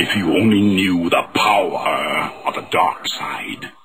If you only knew the power of the dark side.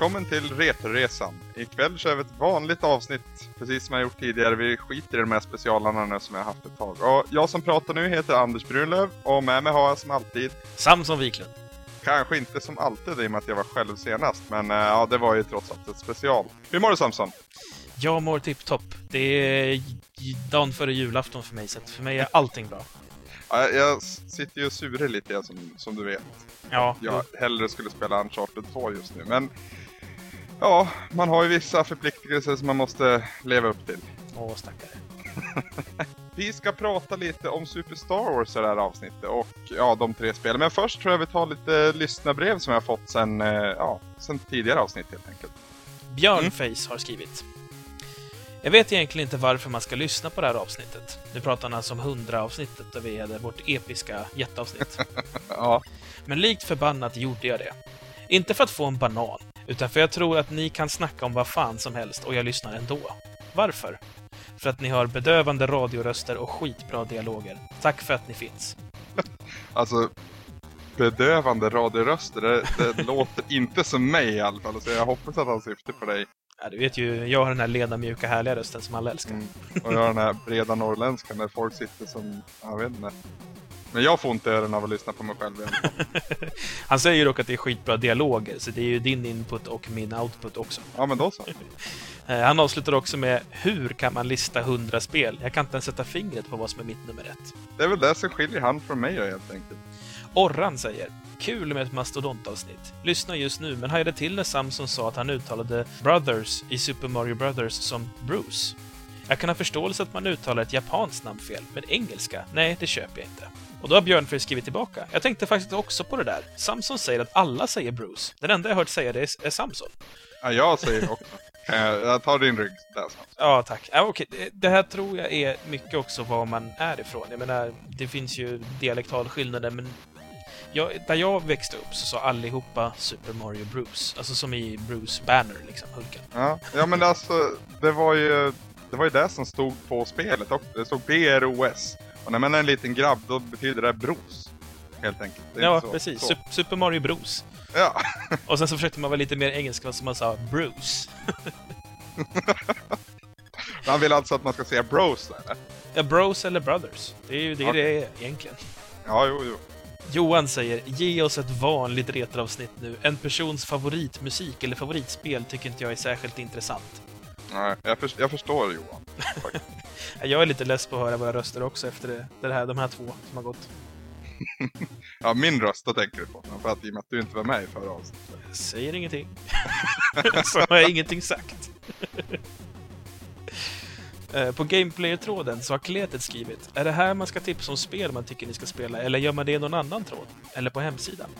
Välkommen till Retroresan. Ikväll kör vi ett vanligt avsnitt, precis som jag gjort tidigare. Vi skiter i de här specialarna nu som jag har haft ett tag. Och jag som pratar nu heter Anders Brunlöv och med mig har jag som alltid, Samson Wiklund. kanske inte som alltid i och med att jag var själv senast, men eh, ja, det var ju trots allt ett special. Hur mår du Samson? Jag mår tipptopp. Det är dagen före julafton för mig, så för mig är allting bra. Ja, jag- sitter ju och surar lite som, som du vet. Ja, Jag hellre skulle spela Uncharted 2 just nu, men ja, man har ju vissa förpliktelser som man måste leva upp till. åh stackare. Vi ska prata lite om Super Star Wars i det här avsnittet och ja, de tre spelen. Men först tror jag vi tar lite lyssnarbrev som jag har fått sen, eh, ja, sen tidigare avsnitt helt enkelt. Björnface har skrivit. Jag vet egentligen inte varför man ska lyssna på det här avsnittet. Nu pratar han alltså om 100-avsnittet där vi hade vårt episka jätteavsnitt. Ja, Men likt förbannat gjorde jag det. Inte för att få en banan, utan för jag tror att ni kan snacka om vad fan som helst och jag lyssnar ändå. Varför? För att ni har bedövande radioröster och skitbra dialoger. Tack för att ni finns. alltså bedövande radioröster, det, det låter inte som mig i alla fall. Så jag hoppas att han syftar på dig. Ja, du vet ju, jag har den här lena, mjuka, härliga rösten som alla älskar. Mm. Och jag har den här breda norrländskan där folk sitter som, jag vet inte. Men jag får inte öronen av att lyssna på mig själv igen. Han säger dock att det är skitbra dialoger, så det är ju din input och min output också. Ja men då så. Eh, Han avslutar också med Hur kan man lista 100 spel? Jag kan inte ens sätta fingret på vad som är mitt nummer ett. Det är väl det som skiljer han från mig helt enkelt. Orran säger Kul med ett mastodontavsnitt. Lyssna just nu, men hajade till när Samson sa att han uttalade Brothers i Super Mario Brothers som Bruce. Jag kan ha förståelse att man uttalar ett japanskt namn fel, men engelska? Nej, det köper jag inte. Och då har Björnfrid skrivit tillbaka. Jag tänkte faktiskt också på det där. Samson säger att alla säger Bruce. Den enda jag hört säga det är- är Samson. Ja, jag säger det också. Eh, Jag tar din rygg där så. Ja, tack. Ja, okej. Det- Det här tror jag är mycket också var man är ifrån. Jag menar, det finns ju dialektalskillnader, men jag, där jag växte upp så sa allihopa Super Mario Bruce. Alltså som i Bruce Banner, liksom, Hulken. Ja, ja men alltså det var ju det var ju det som stod på spelet också. Det stod BROS. Och när man är en liten grabb då betyder det bros. Helt enkelt. Ja, så- precis. Så. Sup- Super Mario Bruce. Ja. Och sen så försökte man vara lite mer engelska, så man sa Bruce. Han vill alltså att man ska säga bros eller? Ja, Bros eller Brothers. Det är ju det Okej. det är egentligen. Ja, jo, jo. Johan säger ge oss ett vanligt retroavsnitt nu. En persons favoritmusik eller favoritspel tycker inte jag är särskilt intressant. Nej, jag, för, jag förstår Johan. Jag är lite less på att höra våra röster också efter det, det här, de här två som har gått. Ja, min röst då tänker du på. För att i och med att du inte var med i förra avsnittet. Jag säger ingenting. så har jag ingenting sagt. Eh, På Gameplayer-tråden så har Kletet skrivit Är det här man ska tipsa om spel man tycker ni ska spela, eller gör man det i någon annan tråd? Eller på hemsidan?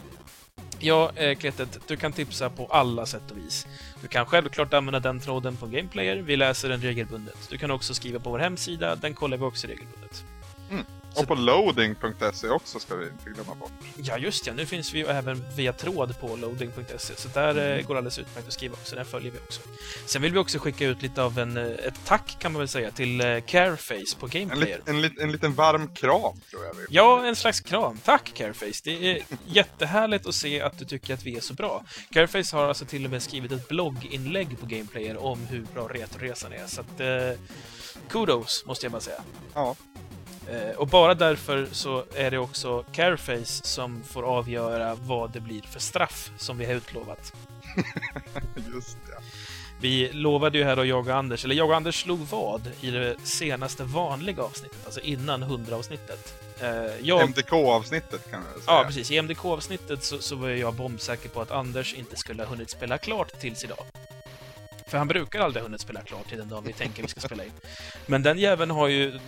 Ja, eh, Kletet, du kan tipsa på alla sätt och vis. Du kan självklart använda den tråden på Gameplayer, vi läser den regelbundet. Du kan också skriva på vår hemsida, den kollar vi också regelbundet. Mm. Och på loading.se också ska vi inte glömma bort. Ja, just ja. Nu finns vi ju även via tråd på loading.se, så där eh, går det alldeles utmärkt att skriva också. Den följer vi också. Sen vill vi också skicka ut lite av en, eh, ett tack, kan man väl säga, till eh, Careface på En, Gameplayer. en, lit, en liten varm kram tror jag Ja, en slags kram. Tack Careface! Det är jättehärligt att se att du tycker att vi är så bra. Careface har alltså till och med skrivit ett blogginlägg på Gameplayer om hur bra Retroresan är, så att... Eh, kudos, måste jag bara säga. Ja. Eh, och bara därför så är det också Careface som får avgöra vad det blir för straff som vi har utlovat. Just det. Vi lovade ju här att jag och Anders, eller jag och Anders slog vad i det senaste vanliga avsnittet, alltså innan 100-avsnittet. Eh, jag... MDK-avsnittet kan jag säga. Ja, precis. I MDK-avsnittet så, så var jag bombsäker på att Anders inte skulle ha hunnit spela klart tills idag. För han brukar aldrig ha hunnit spela klart till den dagen vi tänker vi ska spela in. Men den jäveln har ju...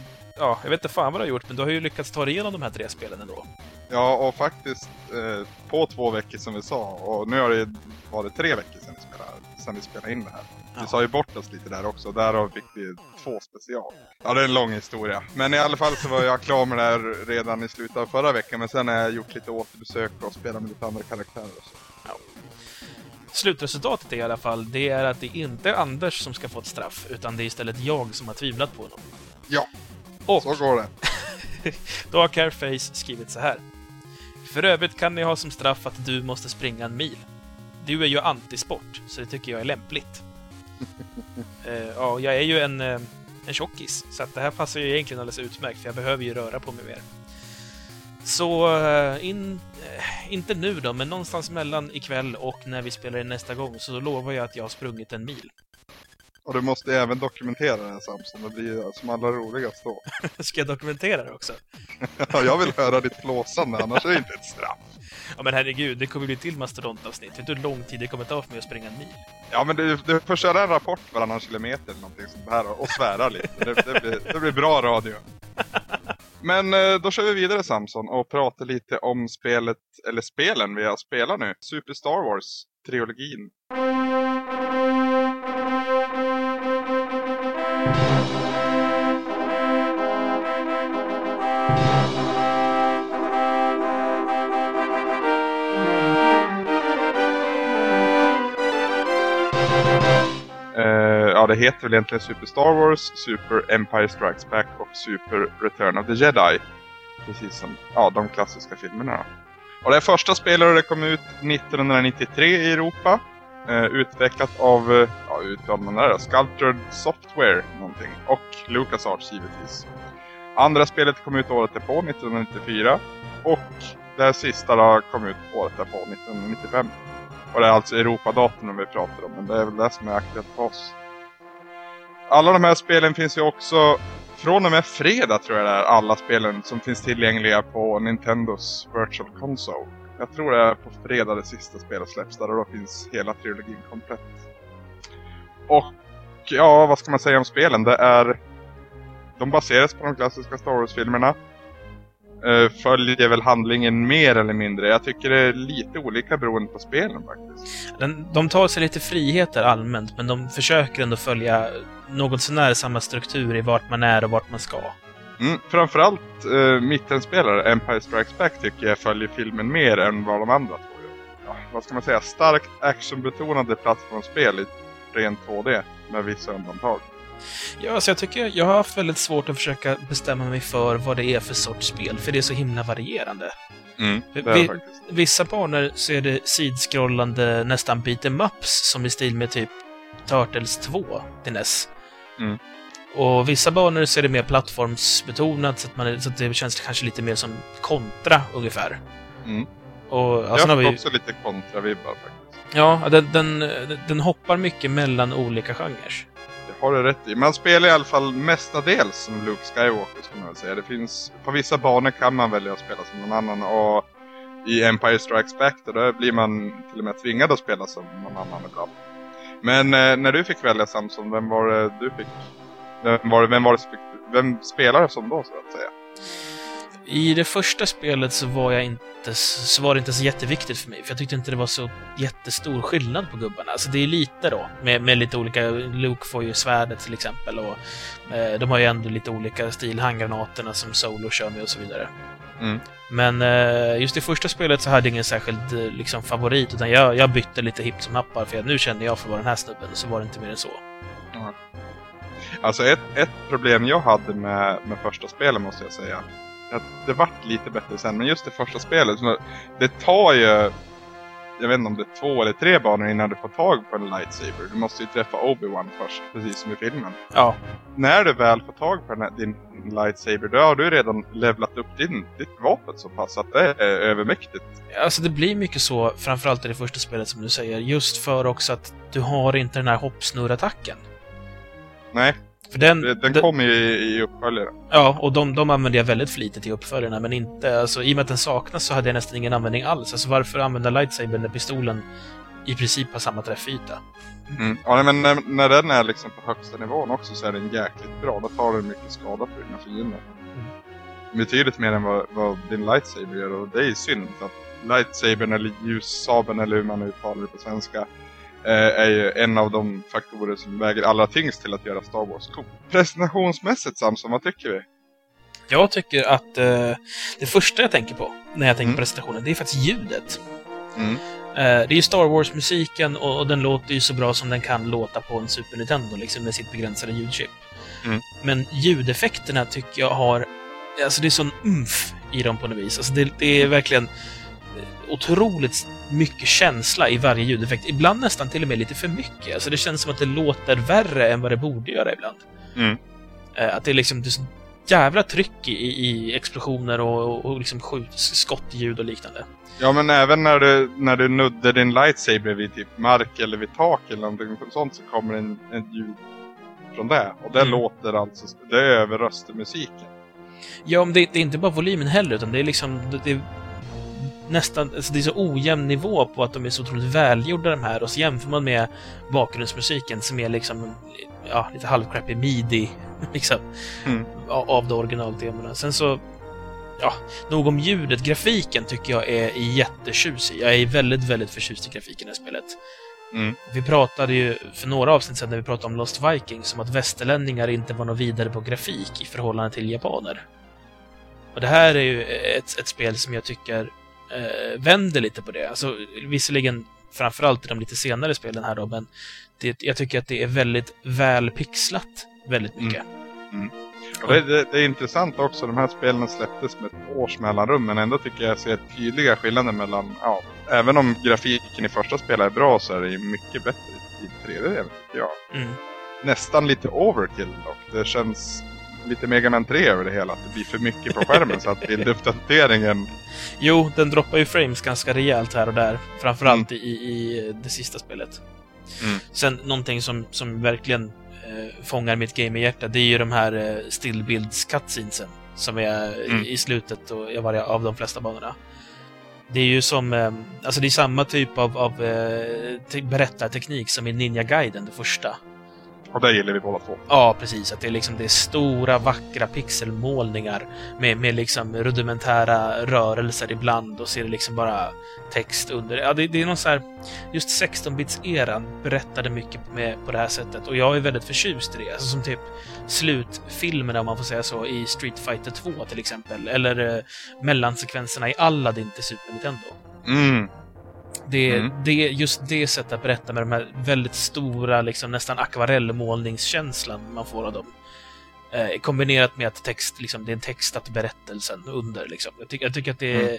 Ja, jag vet inte fan vad du har gjort, men du har ju lyckats ta dig igenom de här tre spelen ändå. Ja, och faktiskt eh, på två veckor som vi sa. Och nu har det varit tre veckor sedan vi spelade, sedan vi spelade in det här. Vi sa ju bort oss lite där också. Därav fick vi två special. Ja, det är en lång historia. Men i alla fall så var jag klar med det här redan i slutet av förra veckan. Men sen har jag gjort lite återbesök och spelat med lite andra karaktärer och så. Slutresultatet är i alla fall, det är att det inte är Anders som ska få ett straff, utan det är istället jag som har tvivlat på honom. Ja, Och så går det. då har Careface skrivit så här. För övrigt kan ni ha som straff att du måste springa en mil. Du är ju antisport, så det tycker jag är lämpligt. Eh, ja, jag är ju en, eh, en tjockis, så att det här passar ju egentligen alldeles utmärkt, för jag behöver ju röra på mig mer. Så, eh, in, inte nu då, men någonstans mellan ikväll och när vi spelar in nästa gång, så lovar jag att jag har sprungit en mil. Och du måste även dokumentera det här Samson. Det blir ju som allra roligast då. Ska jag dokumentera det också? Ja, jag vill höra ditt flåsande, annars är det inte ett straff. Ja men herregud, det kommer bli till mastodontavsnitt. Vet du hur lång tid det kommer ta för mig att springa en mil? Ja, men du, du får köra en rapport varannan kilometer eller någonting sånt här och svära lite. Det, det, blir, det blir bra radio. Men eh, då kör vi vidare Samson och pratar lite om spelet, eller spelen vi har spelat nu. Super Star Wars-trilogin. Det heter väl egentligen Super Star Wars, Super Empire Strikes Back och Super Return of the Jedi. Precis som ja, de klassiska filmerna. Och det första spelet det kom ut 1993 i Europa. Eh, utvecklat av, eh, ja uttalar man det där, Sculptured Software någonting. Och LucasArts givetvis. Andra spelet kom ut året därpå, 1994. Och det här sista då kom ut året därpå, 1995. Och det är alltså Europadatorn vi pratar om, men det är väl det som är aktuellt för oss. Alla de här spelen finns ju också från och med fredag tror jag det är, alla spelen som finns tillgängliga på Nintendos Virtual Console. Jag tror det är på fredag det sista spelet släpps där och då finns hela trilogin komplett. Och ja, vad ska man säga om spelen? Det är... De baseras på de klassiska Star Wars-filmerna. Eh, följer väl handlingen mer eller mindre. Jag tycker det är lite olika beroende på spelen faktiskt. Den, de tar sig lite friheter allmänt, men de försöker ändå följa något sånär samma struktur i vart man är och vart man ska. Mm, framförallt eh, mittenspelare, Empire Strikes Back, tycker jag följer filmen mer än vad de andra två gör. Ja, vad ska man säga? Starkt actionbetonade plattformsspel i ren 2D, med vissa undantag. Ja, alltså jag tycker jag har haft väldigt svårt att försöka bestämma mig för vad det är för sorts spel, för det är så himla varierande. Mm, det är det faktiskt. Vissa banor så är det sidskrollande, nästan beat'em ups, som i stil med typ Turtles 2 till NES. Mm. Och vissa banor så är det mer plattformsbetonat, så att, man, är- så att det känns kanske lite mer som kontra, ungefär. Mm. Och, Jag alltså, har har vi, också lite kontravibbar faktiskt. ja, den, den, den hoppar mycket mellan olika genrer. Det har du rätt i. Man spelar i alla fall mestadels som Luke Skywalker skulle man väl säga. Det finns, på vissa banor kan man välja att spela som någon annan och i Empire Strikes Back då, blir man till och med tvingad att spela som någon annan ibland. Men eh, när du fick välja Samson, vem var det du fick? Vem var det, vem var det som fick, vem spelade som då så att säga? I det första spelet så var jag inte, så var det inte så jätteviktigt för mig, för jag tyckte inte det var så jättestor skillnad på gubbarna. Alltså det är lite då, med, med lite olika, Luke får ju svärdet till exempel och eh, de har ju ändå lite olika stil, handgranaterna som Solo kör med och så vidare. Mm. Men eh, just i första spelet så hade jag ingen särskild eh, liksom, favorit, utan jag, jag bytte lite hipp som happar, för jag, nu kände jag för att vara den här snubben, så var det inte mer än så. Alltså ett, ett problem jag hade med, med första spelet måste jag säga. Att det vart lite bättre sen, men just det första spelet. Det tar ju, jag vet inte om det är två eller tre banor innan du får tag på en lightsaber. Du måste ju träffa Obi-Wan först, precis som i filmen. Ja, När du väl får tag på den din lightsaber, då har du redan levlat upp din, ditt vapen så pass att det är övermäktigt. Alltså det blir mycket så, framförallt i det första spelet som du säger, just för också att du har inte den här hoppsnurrattacken. Nej, För den, den, den kommer ju i, i uppföljaren. Ja, och de, de använder jag väldigt flitigt i uppföljarna, men inte... Alltså, I och med att den saknas så hade jag nästan ingen användning alls. Alltså varför använda lightsabern när pistolen i princip har samma träffyta? Mm. Ja, men när, när den är liksom på högsta nivån också så är den jäkligt bra. Då tar den mycket skada på dina fiender. betydligt mer än vad, vad din lightsaber gör och det är synd för att lightsabern eller ljussabeln eller hur man uttalar det på svenska är ju en av de faktorer som väger allra tyngst till att göra Star Wars cool. Presentationsmässigt Samson, vad tycker vi? Jag tycker att eh, det första jag tänker på när jag tänker Mm. på presentationen, det är faktiskt ljudet. Mm. Eh, det är ju Star Wars-musiken och, och den låter ju så bra som den kan låta på en Super Nintendo, liksom med sitt begränsade ljudchip. Mm. Men ljudeffekterna tycker jag har... Alltså det är sån umf i dem på något vis. Alltså det, det är verkligen eh, otroligt mycket känsla i varje ljudeffekt. Ibland nästan till och med lite för mycket. Alltså det känns som att det låter värre än vad det borde göra ibland. Mm. Eh, Att det är liksom det är så jävla tryck i, i explosioner och, och, liksom skjut, skottljud och liknande. Ja men även när du, när du nuddar din lightsaber vid typ mark eller vid tak eller någonting sånt så kommer en, en ljud från det. Och det Mm. låter alltså, det överröstar musiken. Ja, men det, det är inte bara volymen heller, utan det är liksom... Det, det nästan... Alltså det är så ojämn nivå på att de är så otroligt välgjorda de här, och så jämför man med bakgrundsmusiken som är liksom... Ja, lite halvcrappy midi, liksom. Mm. Av de originaltemana. Sen så... Ja, nog om ljudet. Grafiken tycker jag är jättetjusig. Jag är väldigt, väldigt förtjust i grafiken i det här spelet. Mm. Vi pratade ju för några avsnitt sedan när vi pratade om Lost Vikings om att västerlänningar inte var något vidare på grafik i förhållande till japaner. Och det här är ju ett, ett spel som jag tycker eh, vänder lite på det. Alltså, visserligen framförallt i de lite senare spelen här då, men det, jag tycker att det är väldigt väl pixlat väldigt mycket. Och det, det, det är intressant också, de här spelen släpptes med ett års mellanrum men ändå tycker jag ser tydliga skillnader mellan, ja, även om grafiken i första spelet är bra så är det mycket bättre i tredje delen tycker jag. Mm. Nästan lite overkill dock. Det känns lite Mega Man 3 över det hela, att det blir för mycket på skärmen så att bilduppdateringen Jo, den droppar ju frames ganska rejält här och där. Framförallt i, i det sista spelet. Mm. Sen någonting som, som verkligen eh, fångar mitt gamerhjärta, det är ju de här eh, stillbilds som är Mm. i, slutet och, i varje, av de flesta banorna. Det är ju som, eh, alltså det är samma typ av, av eh, te- berättarteknik som i Ninja Gaiden, det första. Och det gillar vi båda två. Ja, precis. Att det är liksom det är stora, vackra pixelmålningar med, med liksom rudimentära rörelser ibland och så är det liksom bara text under. Ja, det, det är någon så här... Just 16-bits-eran berättade mycket med, på det här sättet och jag är väldigt förtjust i det. Alltså som typ slutfilmerna, om man får säga så, i Street Fighter 2 till exempel. Eller eh, mellansekvenserna i Aladdin till Super Nintendo. Mm. Det, Mm. det, just det sättet att berätta med de här väldigt stora, liksom, nästan akvarellmålningskänslan man får av dem. Eh, kombinerat med att text, liksom, det är en textat berättelsen under. Liksom. Jag, tycker, jag tycker att det är... Mm.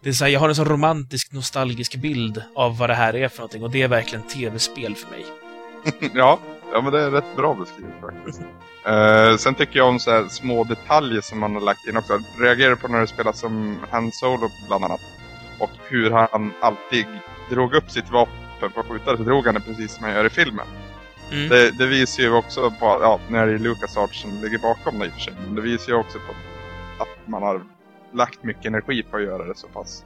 Det är så här, jag har en sån romantisk, nostalgisk bild av vad det här är för någonting och det är verkligen tv-spel för mig. ja, ja, men det är rätt bra beskrivet faktiskt. Eh, sen tycker jag om så här små detaljer som man har lagt in också. Reagerar på när det spelas som Han Solo bland annat. Och hur han alltid drog upp sitt vapen på skjutare så drog han det precis som han gör i filmen. Mm. Det, det visar ju också på, ja, när det är Lucas Arts som ligger bakom det i och för sig. Men det visar ju också på att man har lagt mycket energi på att göra det så pass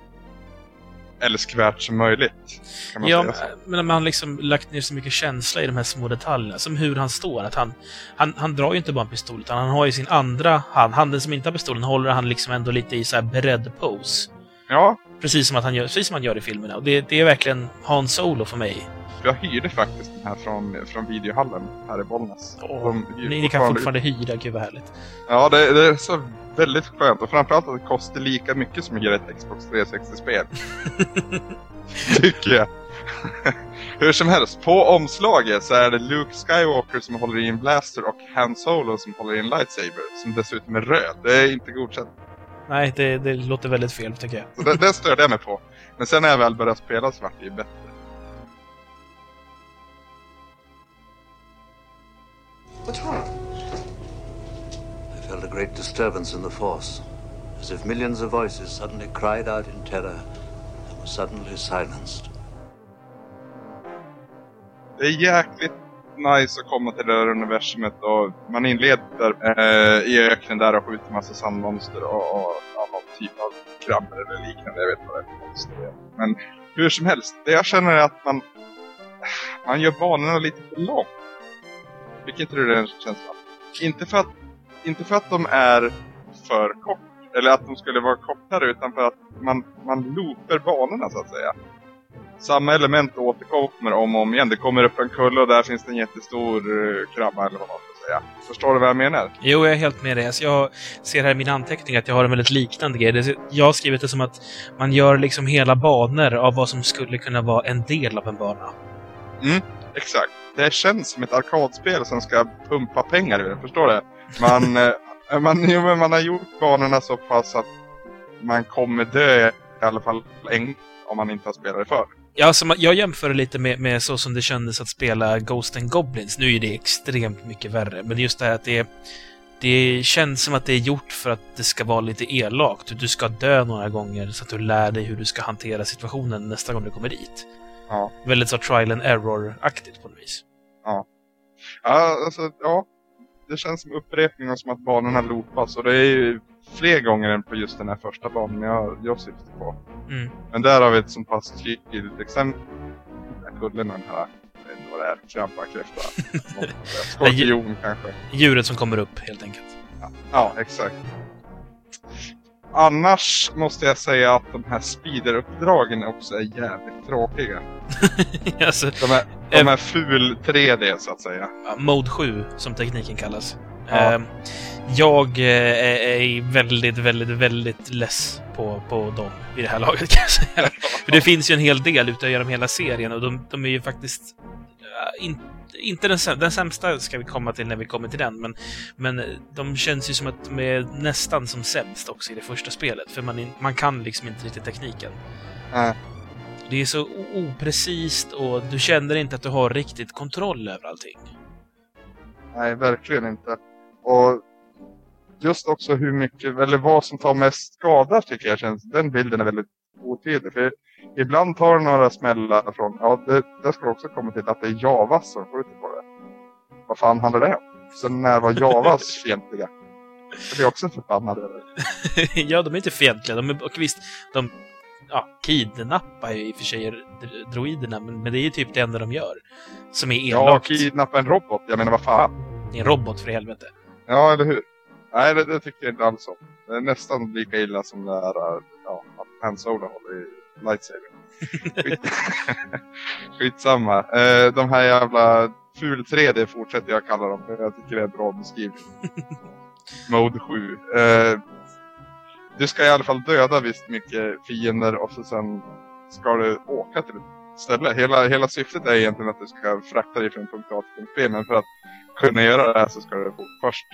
älskvärt som möjligt. Kan man Ja, säga så. men man har liksom lagt ner så mycket känsla i de här små detaljerna. Som hur han står. Att han, han, han drar ju inte bara en pistol, utan han har ju sin andra hand. Handen som inte har pistolen håller han liksom ändå lite i så här beredd pose. Ja, Precis som, att han gör, precis som han gör i filmerna. Och det, det är verkligen Han Solo för mig. jag hyrde faktiskt den här från, från videohallen här i Bollnäs. Hyr Ni, ni kan fortfarande hyra, gud vad härligt. Ja, det, det är så väldigt skönt. Och framförallt att det kostar lika mycket som ett Xbox 360-spel. Tycker jag. Hur som helst, på omslaget så är det Luke Skywalker som håller i en blaster och Han Solo som håller i en lightsaber. Som dessutom är röd. Det är inte godkänt. Nej, det, det låter väldigt fel, tycker jag. Så det, det störde jag mig på. Men sen när jag väl började spela så vart det ju bättre. What's wrong? I felt a great disturbance in the force, as if millions of voices suddenly cried out in terror and were suddenly silenced. Det är jäkligt nice att komma till det här universumet och man inleder eh, i öknen där och skjuter massa sandmonster och, och ja, någon typ av krabbor eller liknande. Jag vet vad det är för monster är. Men hur som helst, det jag känner är att man, man gör banorna lite för långt. Vilket inte du det är en känsla? Inte för att, inte för att de är för kort. Eller att de skulle vara kortare utan för att man, man loopar banorna så att säga. Samma element återkommer om och om igen. Det kommer upp en kulle och där finns det en jättestor uh, krabba eller vad man ska säga. Förstår du vad jag menar? Jo, jag är helt med dig. Alltså, jag ser här i min anteckning att jag har en väldigt liknande grej. Jag har skrivit det som att man gör liksom hela banor av vad som skulle kunna vara en del av en bana. Exakt. Det känns som ett arkadspel som ska pumpa pengar ur förstår du? Man, eh, man, jo, men man har gjort banorna så pass att man kommer dö i alla fall en om man inte har spelat det förr. Ja, alltså, jag jämför det lite med, med så som det kändes att spela Ghost and Goblins. Nu är det extremt mycket värre, men just det här att det det känns som att det är gjort för att det ska vara lite elakt. Du ska dö några gånger så att du lär dig hur du ska hantera situationen nästa gång du kommer dit. Ja. Väldigt så trial and error-aktigt på något vis. Ja, alltså, ja. Det känns som upprepning och som att banorna loopas. Och det är ju fler gånger än på just den här första banan jag, jag syftar på. Mm. Men där har vi ett så pass tydligt exempel. Kullen den här, vad det är, krabba, kräfta. Skorpion kanske. Djuret som kommer upp, helt enkelt. Ja, exakt. Annars måste jag säga att de här speederuppdragen också är jävligt tråkiga. alltså, De är, de är ful 3D så att säga. ja, Mode 7, som tekniken kallas. Ja. Ehm, jag eh, är, väldigt, väldigt, väldigt less på, på dem i det här laget kan jag säga. För det finns ju en hel del ute genom hela serien och de, de är ju faktiskt äh, in, inte den, säm- den sämsta ska vi komma till när vi kommer till den, men, men de känns ju som att de är nästan som sämst också i det första spelet, för man, man kan liksom inte riktigt tekniken. Nej. Det är så oprecist och du känner inte att du har riktigt kontroll över allting. Nej, verkligen inte. Och just också hur mycket, eller vad som tar mest skada tycker jag känns, den bilden är väldigt otydlig. För ibland tar några smällar från, ja det, det ska också komma till att det är Javas som skjuter på det. Vad fan handlar det om? Sen när var Javas fientliga? Det är också förbannade över. ja, de är inte fientliga. De är, och visst, de ja, kidnappar ju i och för sig dr- droiderna, men, men det är ju typ det enda de gör. Som är Ja, elakt. kidnappa en robot. Jag menar vad fan. Det är en robot för helvete. Ja, eller hur? Nej, det, det tycker jag inte alls om. Det är nästan lika illa som här, ja, Han Solo håller i lightsaber. Skit... Skitsamma. Eh, de här jävla ful 3D fortsätter jag kalla dem, för jag tycker det är en bra beskrivning. Mode 7. Eh, du ska i alla fall döda visst mycket fiender och så sen ska du åka till ett ställe. Hela, hela syftet är egentligen att du ska frakta dig från punkt A till punkt B, men för att kunna göra det här så ska du först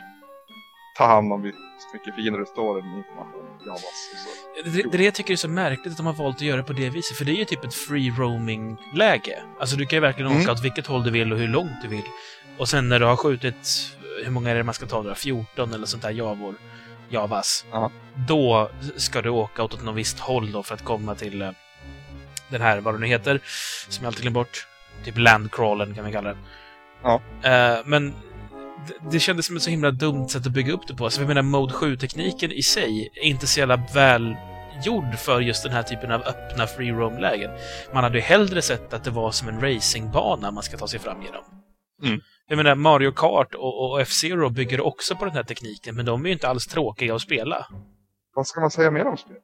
ta hand om hur mycket fiender det står i information. Javas så. Det, det det jag tycker är så märkligt att de har valt att göra på det viset, för det är ju typ ett free roaming-läge. Alltså du kan ju verkligen Mm. åka åt vilket håll du vill och hur långt du vill. Och sen när du har skjutit, hur många är det man ska ta då? 14 eller sånt där javor, javas. Ja. Då ska du åka åt något visst håll då för att komma till eh, den här, vad den nu heter, som jag alltid glömmer bort. Typ landcrawlen kan vi kalla den. Ja. Eh, men det, kändes som ett så himla dumt sätt att bygga upp det på. Alltså, jag menar, Mode 7-tekniken i sig är inte så jävla väl gjord för just den här typen av öppna free roam-lägen. Man hade ju hellre sett att det var som en racingbana man ska ta sig fram genom. Mm. Jag menar, Mario Kart och, och F-Zero bygger också på den här tekniken, men de är ju inte alls tråkiga att spela. Vad ska man säga mer om spelet?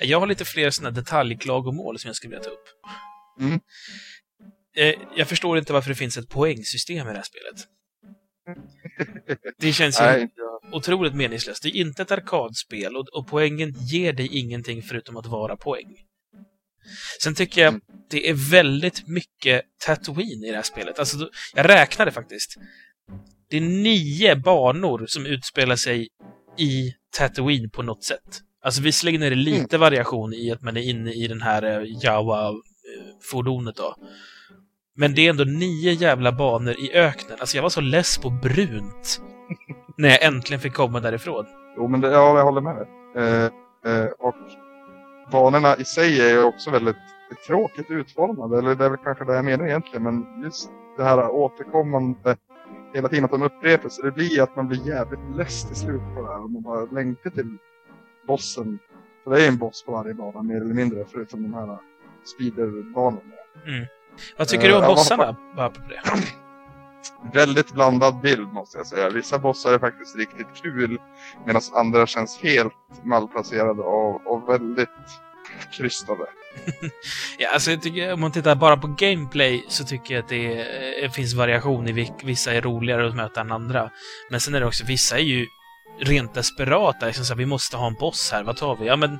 Jag har lite fler sådana detaljklagomål som jag skulle vilja ta upp. Mm. Eh, Jag förstår inte varför det finns ett poängsystem i det här spelet. Det känns ju Nej, otroligt meningslöst. Det är inte ett arkadspel och, och poängen ger dig ingenting förutom att vara poäng. Sen tycker jag Mm. det är väldigt mycket Tatooine i det här spelet. Alltså, jag räknade faktiskt. Det är nio banor som utspelar sig i Tatooine på något sätt. Alltså visserligen är det lite variation i att man är inne i den här eh, Jawa-fordonet då. Men det är ändå nio jävla banor i öknen. Alltså jag var så less på brunt när jag äntligen fick komma därifrån. Jo, men det, ja, jag håller med dig. Eh, eh, och banorna i sig är ju också väldigt tråkigt utformade. Eller det är väl kanske det jag menar egentligen. Men just det här återkommande hela tiden att de upprepar sig. Det blir att man blir jävligt less till slut på det här. Om man bara längtar till bossen. För det är en boss på varje bana mer eller mindre. Förutom de här speederbanorna. Vad tycker du om Eh, bossarna? Det. väldigt blandad bild måste jag säga. Vissa bossar är faktiskt riktigt kul medan andra känns helt malplacerade och, och väldigt krystade. Ja, alltså jag tycker, om man tittar bara på gameplay så tycker jag att det, är, det finns variation i vilk, vissa är roligare att möta än andra. Men sen är det också, vissa är ju rent desperata. Liksom så här, vi måste ha en boss här, vad tar vi? Ja, men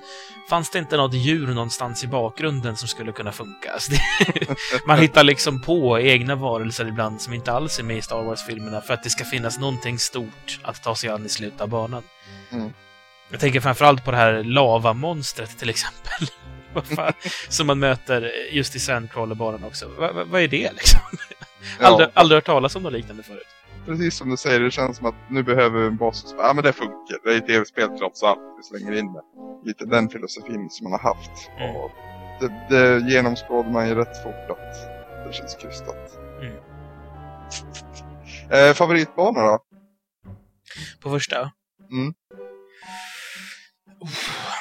fanns det inte något djur någonstans i bakgrunden som skulle kunna funka? Alltså det, man hittar liksom på egna varelser ibland som inte alls är med i Star Wars-filmerna för att det ska finnas någonting stort att ta sig an i slutet av banan. Mm. Jag tänker framförallt på det här lavamonstret till exempel. Vad fan, som man möter just i Sandcrawler-banan också. Va, va, vad är det liksom? Ja. Aldrig, aldrig hört talas om något liknande förut. Precis som du säger, det känns som att nu behöver vi en boss. Ja men det funkar, det är ett tv-spel trots allt. Vi slänger in det. Lite den filosofin som man har haft. Mm. Och det, det genomskådar man ju rätt fort att det känns krystat. Mm. Eh, favoritbana då? På första? Mm. Uff.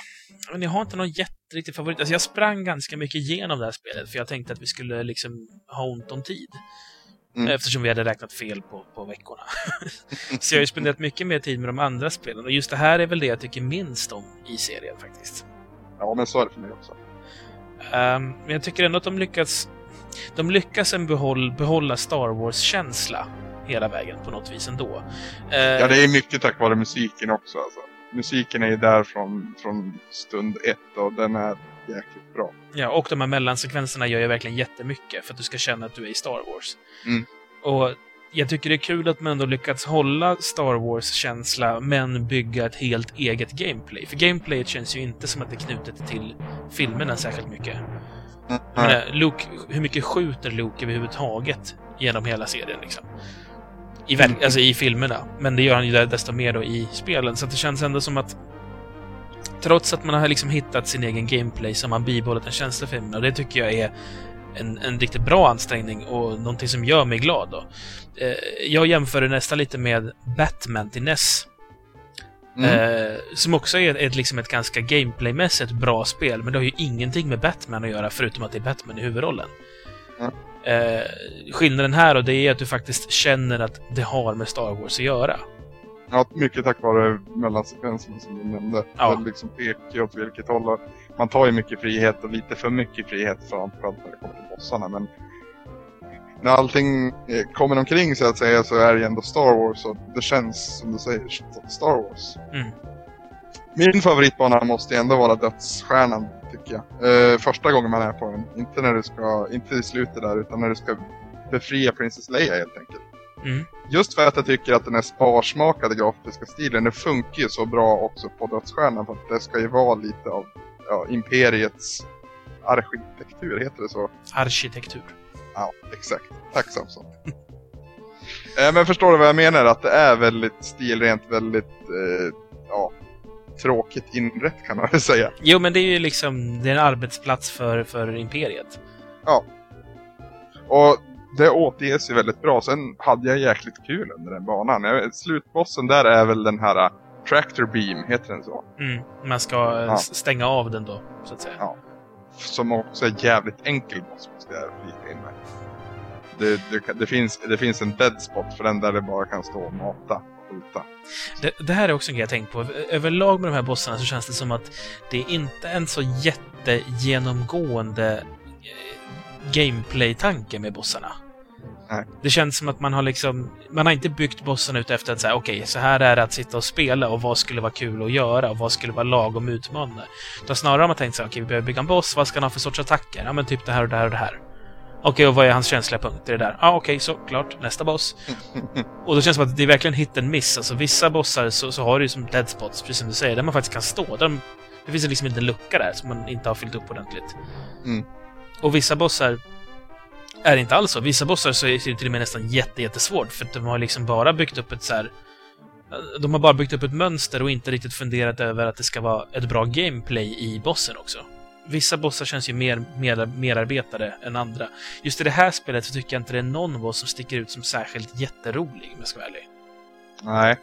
Men jag har inte någon jätteriktig favorit. Alltså jag sprang ganska mycket igenom det här spelet för jag tänkte att vi skulle liksom ha ont om tid. Mm. Eftersom vi hade räknat fel på, på veckorna. så jag har ju spenderat mycket mer tid med de andra spelen och just det här är väl det jag tycker minst om i serien faktiskt. Ja men så är det för mig också. Ehm, men jag tycker ändå att de lyckas... De lyckas en behåll, behålla Star Wars-känsla hela vägen på något vis ändå. Uh, Ja det är mycket tack vare musiken också alltså. Musiken är ju där från, från stund ett och den är jäkligt bra. Ja, och de här mellansekvenserna gör ju verkligen jättemycket för att du ska känna att du är i Star Wars. Mm. Och jag tycker det är kul att man ändå lyckats hålla Star Wars-känsla men bygga ett helt eget gameplay. För gameplayet känns ju inte som att det är knutet till filmerna särskilt mycket. Jag menar, Luke, hur mycket skjuter Luke överhuvudtaget genom hela serien liksom? I, ver- alltså i filmerna. Men det gör han ju desto mer då i spelen. Så det känns ändå som att trots att man har liksom hittat sin egen gameplay så har man bibehållit en känsla för filmerna. Och det tycker jag är en, en riktigt bra ansträngning och någonting som gör mig glad. Då. Eh, jag jämför det nästan lite med Batman till NES. Mm. Eh, som också är ett, liksom ett ganska gameplaymässigt bra spel, men det har ju ingenting med Batman att göra förutom att det är Batman i huvudrollen. Mm. Eh, skillnaden här och det är att du faktiskt känner att det har med Star Wars att göra. Ja, mycket tack vare mellansekvenserna som du nämnde. Ja. Det liksom pekar åt vilket håll. Man tar ju mycket frihet och lite för mycket frihet framförallt när det kommer till bossarna. Men när allting eh, kommer omkring så att säga så är det ändå Star Wars och det känns som du säger Star Wars. Mm. Min favoritbana måste ju ändå vara Dödsstjärnan tycker jag. Eh, första gången man är på den. Inte när du ska, inte i slutet där utan när du ska befria Princess Leia helt enkelt. Mm. Just för att jag tycker att den här sparsmakade grafiska stilen, den funkar ju så bra också på Dödsstjärnan för att det ska ju vara lite av ja, Imperiets arkitektur, heter det så? Arkitektur. Ja, exakt. Tack Samson. eh, men förstår du vad jag menar? Att det är väldigt stilrent, väldigt eh, ja, tråkigt inrätt kan man väl säga. Jo, men det är ju liksom det är en arbetsplats för, för Imperiet. Och det återges ju väldigt bra. Sen hade jag jäkligt kul under den banan. Slutbossen där är väl den här uh, Tractor Beam, heter den så? Mm. Man ska eh, Ja. stänga av den då, så att säga. Ja. Som också är jävligt enkel boss måste jag flika in med. Det, det, det, finns, det finns en dead spot för den där det bara kan stå och mata skjuta. Det, det här är också en grej jag tänkt på. Överlag med de här bossarna så känns det som att det är inte en så jättegenomgående eh, gameplay-tanke med bossarna. Nej. Det känns som att man har liksom... Man har inte byggt bossarna ut efter att säga okej, så här är det att sitta och spela och vad skulle vara kul att göra och vad skulle vara lagom utmanande. Utan snarare har man tänkt så okej, vi behöver bygga en boss, vad ska han ha för sorts attacker? Ja, men typ det här och det här och det här. Okej, och vad är hans känsliga punkt? Det är det där. Ja, okej, så klart. Nästa boss. Och då känns det som att det är verkligen hit and miss. Alltså vissa bossar så, så har du ju som dead spots, precis som du säger, där man faktiskt kan stå. Där de, det finns liksom inte en lucka där som man inte har fyllt upp ordentligt. Mm. Och vissa bossar är inte alls så. Vissa bossar så är det till och med nästan jätte, jättesvårt för att de har liksom bara byggt upp ett så här de har bara byggt upp ett mönster och inte riktigt funderat över att det ska vara ett bra gameplay i bossen också. Vissa bossar känns ju mer, mer merarbetade än andra. Just i det här spelet så tycker jag inte det är någon boss som sticker ut som särskilt jätterolig, om jag ska vara ärlig. Nej.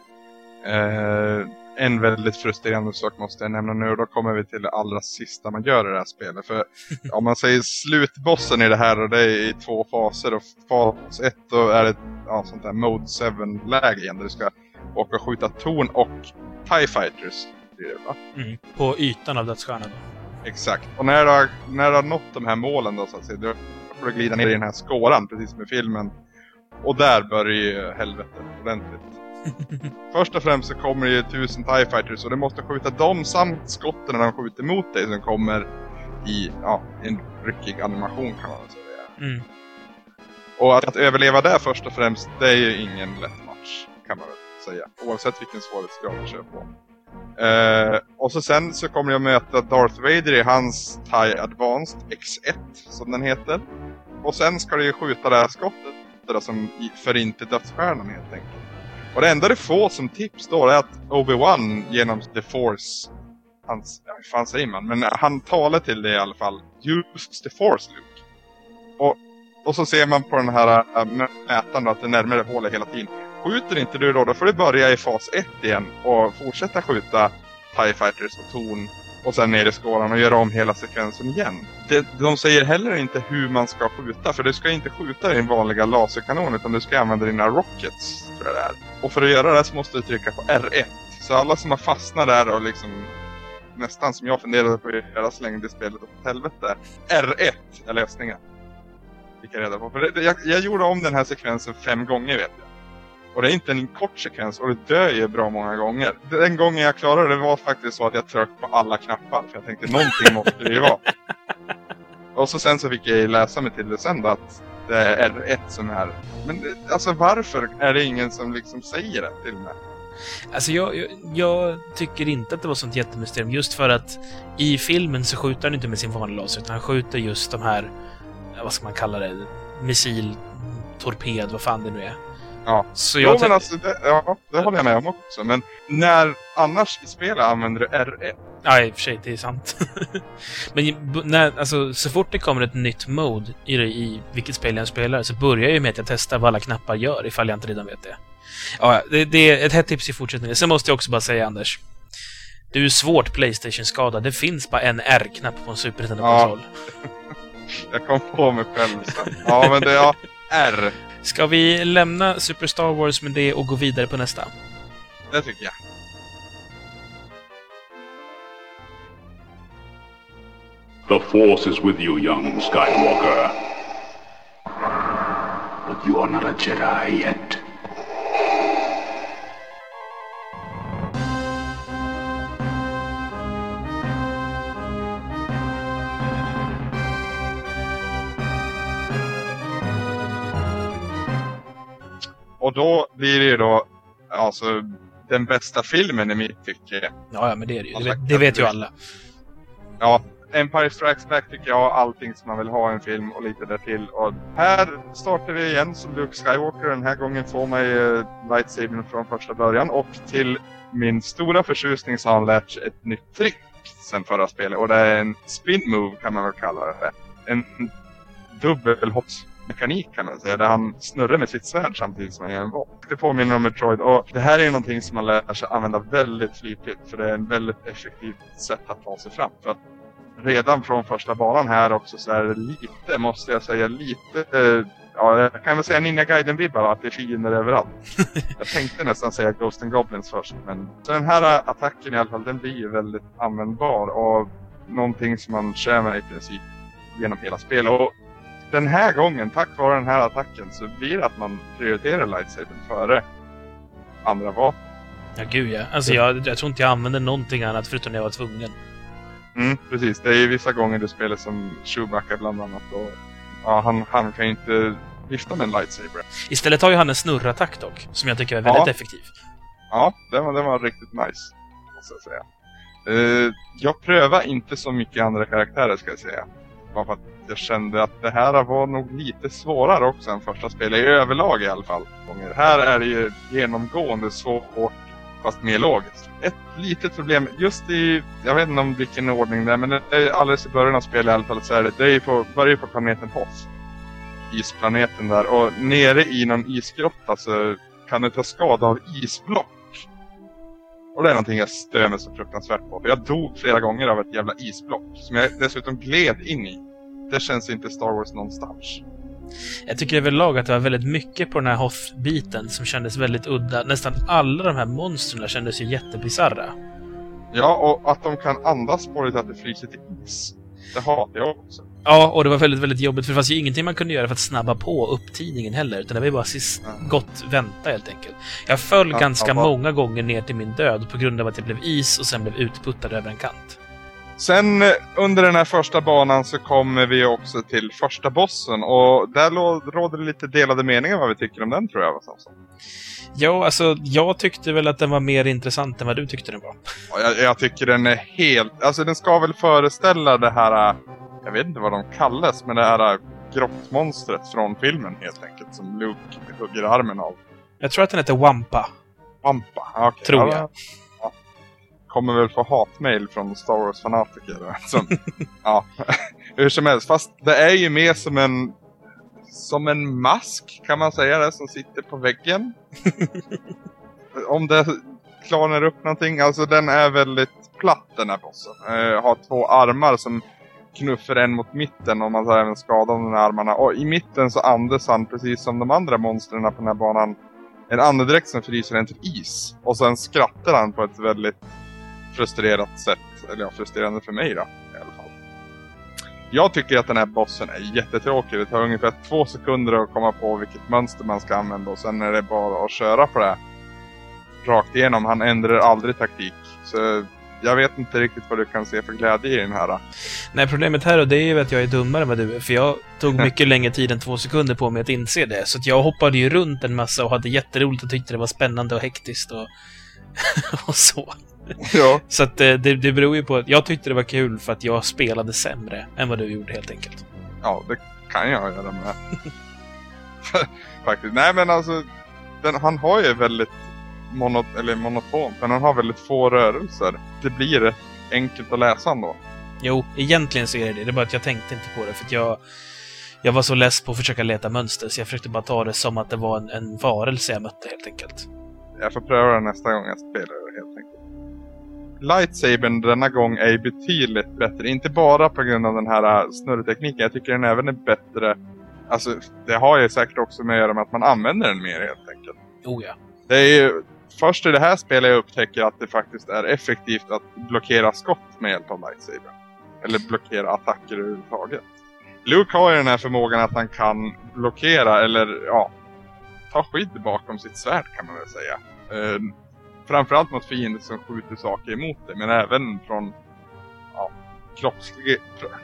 Eh, en väldigt frustrerande sak måste jag nämna nu och då kommer vi till det allra sista man gör i det här spelet. För om man säger slutbossen i det här och det är i två faser och fas 1 då är det ja, sånt där Mode 7-läge igen där du ska åka och skjuta torn och TIE Fighters. det, va? Mm. På ytan av dödsstjärnan. Exakt. Och när du, har, när du har nått de här målen då så att säga, då får du glida ner i den här skåran precis som i filmen. Och där börjar ju helvetet ordentligt. Först och främst så kommer det ju tusen TIE Fighters och du måste skjuta dem samt skotten när de skjuter mot dig som kommer i ja, en ryckig animation kan man väl säga. Mm. Och att, att överleva där först och främst, det är ju ingen lätt match kan man väl säga. Oavsett vilken svårighetsgrad du kör på. Eh, och så sen så kommer jag möta Darth Vader i hans TIE Advanced X1 som den heter. Och sen ska du ju skjuta det här skottet där som i- förintar dödsstjärnan helt enkelt. Och det enda du får som tips då är att Obi-Wan genom The Force hans, ja, hur fan säger man? Men han talar till dig i alla fall. Use the Force Luke. Och, och så ser man på den här äh, mätaren då att det närmare hålet hela tiden. Skjuter inte du då, då får du börja i fas 1 igen och fortsätta skjuta TIE Fighters och torn och sen ner i skålan och göra om hela sekvensen igen. De, de säger heller inte hur man ska skjuta, för du ska inte skjuta din vanliga laserkanon utan du ska använda dina rockets, tror jag det är. Och för att göra det så måste du trycka på R1. Så alla som har fastnat där och liksom nästan som jag funderade på att göra så länge det spelet åt helvete. R1 är lösningen. Fick jag reda på. För det, jag, jag gjorde om den här sekvensen fem gånger vet du. Och det är inte en kort sekvens och det dör ju bra många gånger. Den gången jag klarade det var faktiskt så att jag tryckte på alla knappar. För jag tänkte någonting måste det ju vara. Och så sen så fick jag läsa mig till det sen då att det är R1 som är... Men det- alltså varför är det ingen som liksom säger det till mig? Alltså jag, jag, jag tycker inte att det var sånt jättemysterium just för att i filmen så skjuter han inte med sin vanliga laser utan han skjuter just de här, vad ska man kalla det, missil, torped, vad fan det nu är. Ja. Så Jo jag men tänk- alltså, det, ja, det håller jag med om också. Men när annars i spelet använder du R1? Ja, i och för sig, det är sant. Men när, alltså, så fort det kommer ett nytt mode i, i vilket spel jag spelar så börjar jag ju med att jag testar vad alla knappar gör, ifall jag inte redan vet det. Ja, det, det är ett hett tips i fortsättningen. Sen måste jag också bara säga, Anders. Du är svårt Playstation-skadad. Det finns bara en R-knapp på en Super Nintendo-konsol. Jag kom på mig själv sen. Ja men det är ja, R. Ska vi lämna Super Star Wars med det och gå vidare på nästa? Det tycker jag. The Force is with you, young Skywalker. But you are not a Jedi yet. Och då blir det ju då alltså den bästa filmen i mitt tycke. Ja, ja, men det är det ju. Det, Alla vet- det vet ju alla. Ja, Empire Strikes Back tycker jag har allting som man vill ha i en film och lite därtill. Och här startar vi igen som Luke Skywalker. Den här gången får man ju lightsabern från första början. Och till min stora förtjusning så har han lärt sig ett nytt trick sen förra spelet. Och det är en spin move kan man väl kalla det. En dubbelhoppsmekanik kan man säga. Där han snurrar med sitt svärd samtidigt som han gör en volt. Det påminner om Metroid. Och det här är någonting som man lär sig använda väldigt flitigt. För det är en väldigt effektivt sätt att ta sig fram. För att redan från första banan här också så är det lite, måste jag säga, lite... Eh, ja, jag kan väl säga Ninja Gaiden-vibbar, att det är fiender överallt. jag tänkte nästan säga Ghost and Goblins först, men... Så den här attacken i alla fall, den blir ju väldigt användbar och någonting som man kör med i princip genom hela spelet. Och den här gången, tack vare den här attacken, så blir det att man prioriterar lightsabern före andra vapen. Ja, gud ja. Alltså, jag, jag tror inte jag använder någonting annat förutom när jag var tvungen. Mm, precis. Det är ju vissa gånger du spelar som Chewbacca bland annat. Och, ja, han, han kan ju inte vifta med en lightsaber. Istället har ju han en snurrattack dock, som jag tycker är väldigt Ja. effektiv. Ja, den var, den var riktigt nice. Måste jag säga. Eh, jag prövar inte så mycket andra karaktärer ska jag säga. Bara för att jag kände att det här var nog lite svårare också än första spelet. I överlag i alla fall. Här är det ju genomgående svårt fast mer logiskt. Ett litet problem, just i, jag vet inte om vilken ordning det är, men det är alldeles i början av spelet i alla fall så är det, det är ju på, börjar på planeten Hoth. Isplaneten där och nere i någon isgrotta så kan du ta skada av isblock. Och det är någonting jag stör mig så fruktansvärt på. För jag dog flera gånger av ett jävla isblock. Som jag dessutom gled in i. Det känns inte Star Wars någonstans. Jag tycker överlag att det var väldigt mycket på den här Hoth-biten som kändes väldigt udda. Nästan alla de här monstren kändes ju jättebisarra. Ja, och att de kan andas på det att det fryser till is. Det hatar jag också. Ja, och det var väldigt, väldigt jobbigt för det fanns ju ingenting man kunde göra för att snabba på upptidningen heller, utan det var ju bara sist Mm. gott vänta helt enkelt. Jag föll Ja, ganska ja, många gånger ner till min död på grund av att jag blev is och sen blev utputtad över en kant. Sen eh, under den här första banan så kommer vi också till första bossen och där råder det lite delade meningar vad vi tycker om den tror jag. Samson. Ja, alltså, jag tyckte väl att den var mer intressant än vad du tyckte den var. Jag, jag tycker den är helt, alltså den ska väl föreställa det här, eh, jag vet inte vad de kallas, men det här eh, grottmonstret från filmen helt enkelt som Luke hugger armen av. Jag tror att den heter Wampa. Pampa, okej. Tror ja, jag. Kommer väl få hatmail från Star Wars-fanatiker. Som, ja, hur som helst. Fast det är ju mer som en som en mask, kan man säga det, som sitter på väggen. Om det klarnar upp någonting. Alltså den är väldigt platt den här bossen. Eh, har två armar som knuffar en mot mitten och man tar även skada om de här armarna. Och i mitten så andas han precis som de andra monstren på den här banan en andedräkt som fryser en till is. Och sen skrattar han på ett väldigt frustrerat sätt. Eller ja, frustrerande för mig då. I alla fall. Jag tycker att den här bossen är jättetråkig. Det tar ungefär två sekunder att komma på vilket mönster man ska använda. Och sen är det bara att köra på det. Rakt igenom. Han ändrar aldrig taktik. Så jag vet inte riktigt vad du kan se för glädje i den här. Nej, problemet här och det är ju att jag är dummare än vad du är, för jag tog mycket längre tid än två sekunder på mig att inse det. Så jag hoppade ju runt en massa och hade jätteroligt och tyckte det var spännande och hektiskt och, och så. ja. Så att det, det, det beror ju på att jag tyckte det var kul för att jag spelade sämre än vad du gjorde helt enkelt. Ja, det kan jag göra med. Faktiskt. Nej men alltså, den, han har ju väldigt mono, eller monotont, men han har väldigt få rörelser. Det blir enkelt att läsa ändå. Jo, egentligen så är det det. Det är bara att jag tänkte inte på det för att jag jag var så less på att försöka leta mönster så jag försökte bara ta det som att det var en, en varelse jag mötte helt enkelt. Jag får pröva det nästa gång jag spelar det helt enkelt. Lightsabern denna gång är betydligt bättre. Inte bara på grund av den här äh, snurrtekniken. Jag tycker den även är bättre. Alltså, det har ju säkert också med att göra med att man använder den mer helt enkelt. Oh ja. Det är ju först i det här spelet jag upptäcker att det faktiskt är effektivt att blockera skott med hjälp av lightsaber. Eller blockera attacker överhuvudtaget. Luke har ju den här förmågan att han kan blockera eller ja, ta skydd bakom sitt svärd kan man väl säga. Eh, framförallt mot fiender som skjuter saker emot det men även från ja, kroppsliga,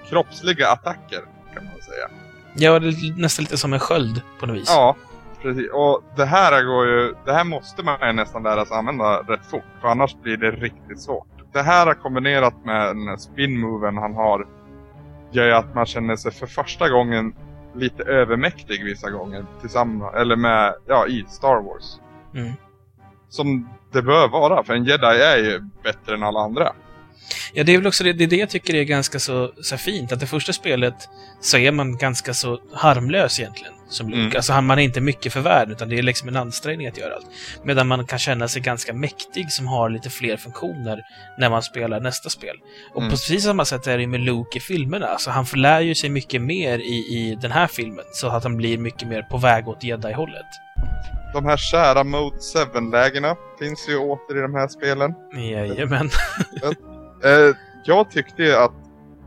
kroppsliga attacker kan man säga. Ja, det är nästan lite som en sköld på något vis. Ja, precis. Och det här går ju, det här måste man ju nästan lära sig använda rätt fort. För annars blir det riktigt svårt. Det här kombinerat med den spin-moven han har gör ju att man känner sig för första gången lite övermäktig vissa gånger tillsammans, eller med, ja, i Star Wars. Mm. Som det bör vara, för en jedi är ju bättre än alla andra. Ja, det är väl också det, det, är det jag tycker är ganska så, så fint. Att det första spelet så är man ganska så harmlös egentligen, som Luke. Mm. Alltså, man är inte mycket för världen, utan det är liksom en ansträngning att göra allt. Medan man kan känna sig ganska mäktig som har lite fler funktioner när man spelar nästa spel. Och Mm. på precis samma sätt är det med Luke i filmerna. Alltså, han lär ju sig mycket mer i, i den här filmen, så att han blir mycket mer på väg åt jedi-hållet. De här kära Mode 7-lägena finns ju åter i de här spelen. Jajamän. Eh, jag tyckte ju att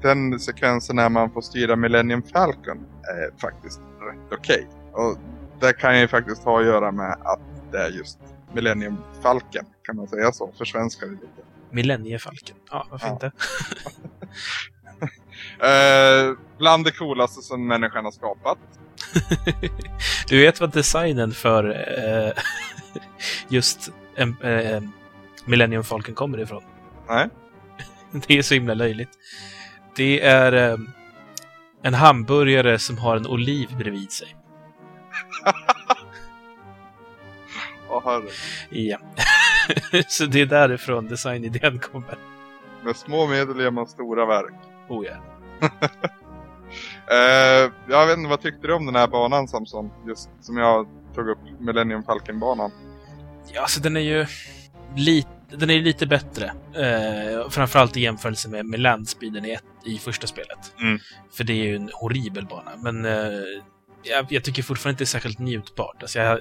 den sekvensen när man får styra Millennium Falcon är faktiskt rätt okej. Och det kan ju faktiskt ha att göra med att det är just Millennium Falcon, kan man säga så? Försvenskar det lite. Millenniefalken. Ja, varför Ja. inte? Eh, bland det coolaste som människan har skapat. Du vet vad designen för eh, just eh, Millennium Falcon kommer ifrån? Nej. Det är så himla löjligt. Det är eh, en hamburgare som har en oliv bredvid sig. Åh herre. Ja. så det är därifrån designidén kommer. Med små medel gör man stora verk. Oh ja. Eh, jag vet inte, vad tyckte du om den här banan Samson? Just som jag tog upp, Millennium Falcon-banan. Ja, alltså den är ju lite... den är lite bättre. Eh, framförallt i jämförelse med, med landspeeden i, i första spelet. Mm. För det är ju en horribel bana. Men eh, jag, jag tycker fortfarande inte det är särskilt njutbart. Alltså jag,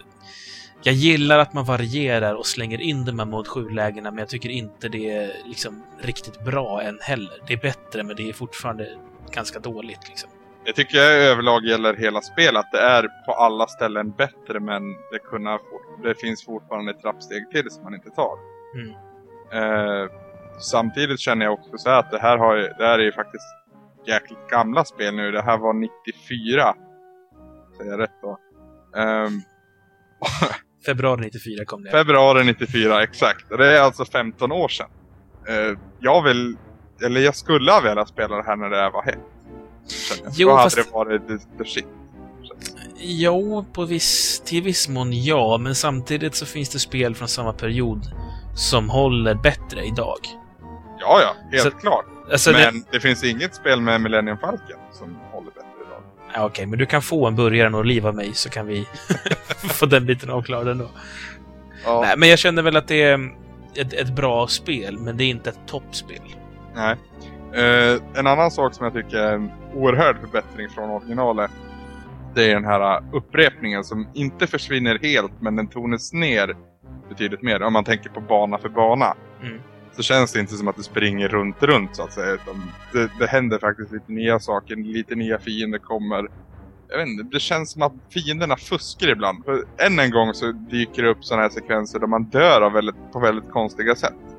jag gillar att man varierar och slänger in de här mod 7-lägena, men jag tycker inte det är liksom riktigt bra än heller. Det är bättre, men det är fortfarande ganska dåligt. Liksom. Jag tycker jag överlag gäller hela spelet att det är på alla ställen bättre men det, kunna, det finns fortfarande ett trappsteg till som man inte tar. Mm. Eh, samtidigt känner jag också så här att det här, har, det här är ju faktiskt jäkligt gamla spel nu. Det här var 94. Säger jag rätt då? Ehm, Februari 94 kom det. februari 94 exakt. Det är alltså 15 år sedan. Eh, jag vill, eller jag skulle ha velat spela det här när det här var hett. Jo, Då hade fast- det varit the, shit. Jo, på viss, till viss mån ja, men samtidigt så finns det spel från samma period som håller bättre idag. Ja, ja, helt Så- klart. Alltså, det- Men det... finns inget spel med Millennium Falcon som håller bättre idag. Ja, Okej, men du kan få en burgare och liv av mig så kan vi få den biten avklarad ändå. Ja, Nej, men jag känner väl att det är ett, ett bra spel, men det är inte ett toppspel. nej. Eh, en annan sak som jag tycker är en oerhörd förbättring från originalet. Det är den här uh, upprepningen som inte försvinner helt men den tonas ner betydligt mer. Om man tänker på bana för bana. Mm. Så känns det inte som att du springer runt, runt så att säga. Utan det, det händer faktiskt lite nya saker, lite nya fiender kommer. Jag vet inte, det känns som att fienderna fuskar ibland. För än en gång så dyker det upp sådana här sekvenser där man dör väldigt, på väldigt konstiga sätt.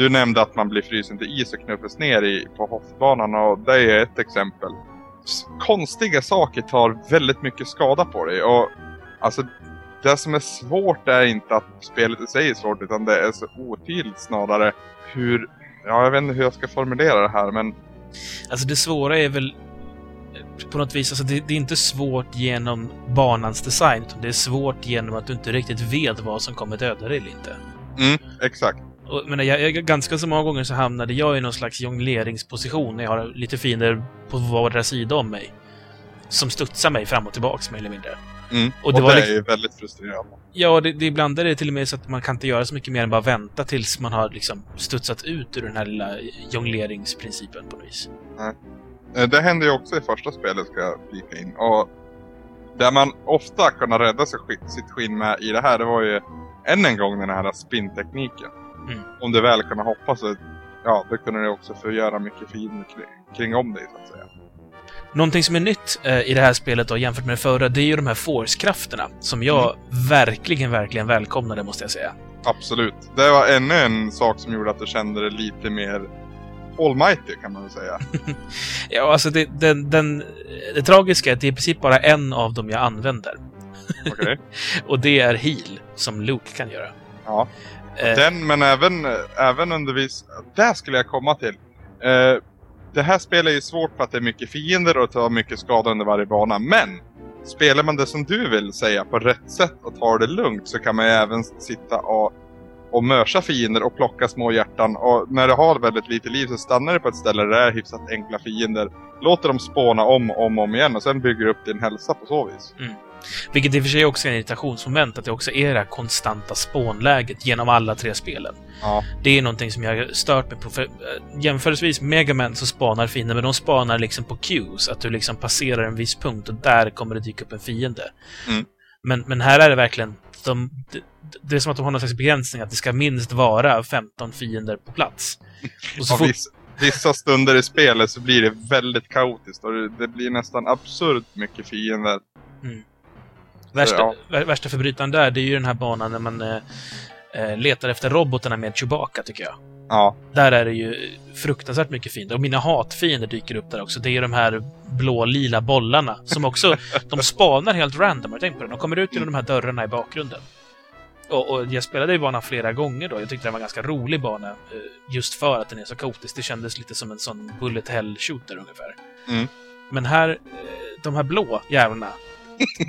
Du nämnde att man blir frysen till is och knuffas ner i, på hoftbanan och det är ett exempel. Konstiga saker tar väldigt mycket skada på dig och alltså det som är svårt är inte att spelet i sig är svårt utan det är så otydligt snarare hur, ja jag vet inte hur jag ska formulera det här men Alltså det svåra är väl på något vis, alltså det, det är inte svårt genom banans design, utan det är svårt genom att du inte riktigt vet vad som kommer döda dig eller inte. mm, exakt. Och, men jag, jag, ganska så många gånger så hamnade jag i någon slags jongleringsposition när jag har lite fiender på vardera sida om mig. Som studsar mig fram och tillbaks mer eller mindre. Mm. Och Och det det, var är liksom- väldigt frustrerande. Ja, det, det ibland är det till och med så att man kan inte göra så mycket mer än bara vänta tills man har liksom studsat ut ur den här lilla jongleringsprincipen på något vis. Eh, Det hände ju också i första spelet ska jag flika in. Och där man ofta kunde rädda sig, sitt skinn med i det här, det var ju än en gång den här spintekniken. Mm. Om du väl kunde hoppa så, ja, då kunde det också förgöra mycket fiender kring, kring om dig så att säga. Någonting som är nytt eh, i det här spelet då, jämfört med det förra, det är ju de här force-krafterna. Som jag verkligen, verkligen välkomnade, måste jag säga. Absolut. Det var ännu en sak som gjorde att du kände dig lite mer almighty kan man väl säga. Ja, alltså det, den, den, det tragiska är att det är i princip bara en av dem jag använder. Okej? Och det är heal, som Luke kan göra. Ja. Eh, Den, men även, även under viss... Där skulle jag komma till. Eh, det här spelet är ju svårt för att det är mycket fiender och tar mycket skada under varje bana. Men! Spelar man det som du vill säga på rätt sätt och tar det lugnt så kan man ju även sitta och, och mörsa fiender och plocka små hjärtan. Och när du har väldigt lite liv så stannar du på ett ställe där det är hyfsat enkla fiender. Låter dem spåna om och om, och om igen och sen bygger du upp din hälsa på så vis. Vilket i och för sig också är en irritationsmoment, att det också är det här konstanta spånläget genom alla tre spelen. Ja. Det är någonting som jag har stört mig på. För, eh, jämförelsevis Megaman så spanar fiender, men de spanar liksom på cues. Att du liksom passerar en viss punkt och där kommer det dyka upp en fiende. Mm. Men, men här är det verkligen... De, det, det är som att de har någon slags begränsning, att det ska minst vara 15 fiender på plats. Och så Av fort, vissa, stunder i spelet så blir det väldigt kaotiskt och det, blir nästan absurt mycket fiender. Värsta, ja. vär- värsta förbrytaren där, det är ju den här banan när man eh, eh, letar efter robotarna med Chewbacca, tycker jag. Ja, Där är det ju fruktansvärt mycket fiender. Och mina hatfiender dyker upp där också. Det är de här blå-lila bollarna som också, de spanar helt random. Har tänkt på det? De kommer ut genom de här dörrarna i bakgrunden. Och, och jag spelade i banan flera gånger då. Jag tyckte det var en ganska rolig bana. eh, Just för att den är så kaotisk. Det kändes lite som en sån bullet hell shooter ungefär. Mm. Men här, eh, de här blå jävlarna.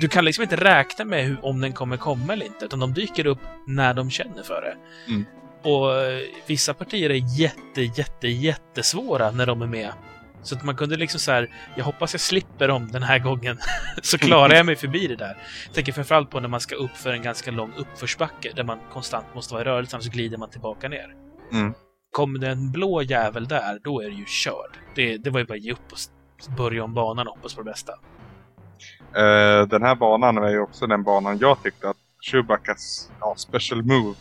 Du kan liksom inte räkna med hur, om den kommer komma eller inte. Utan de dyker upp när de känner för det. Mm. Och eh, vissa partier är jätte, jätte, jättesvåra när de är med. Så att man kunde liksom så här, jag hoppas jag slipper dem den här gången. så klarar jag mig förbi det där. Jag tänker framförallt på när man ska upp för en ganska lång uppförsbacke där man konstant måste vara i rörelse, annars glider man tillbaka ner. Mm. Kommer det en blå jävel där, då är det ju körd. Det, det var ju bara att ge upp och börja om banan och hoppas på det bästa. Eh, den här banan är ju också den banan jag tyckte att Chewbaccas ja, special move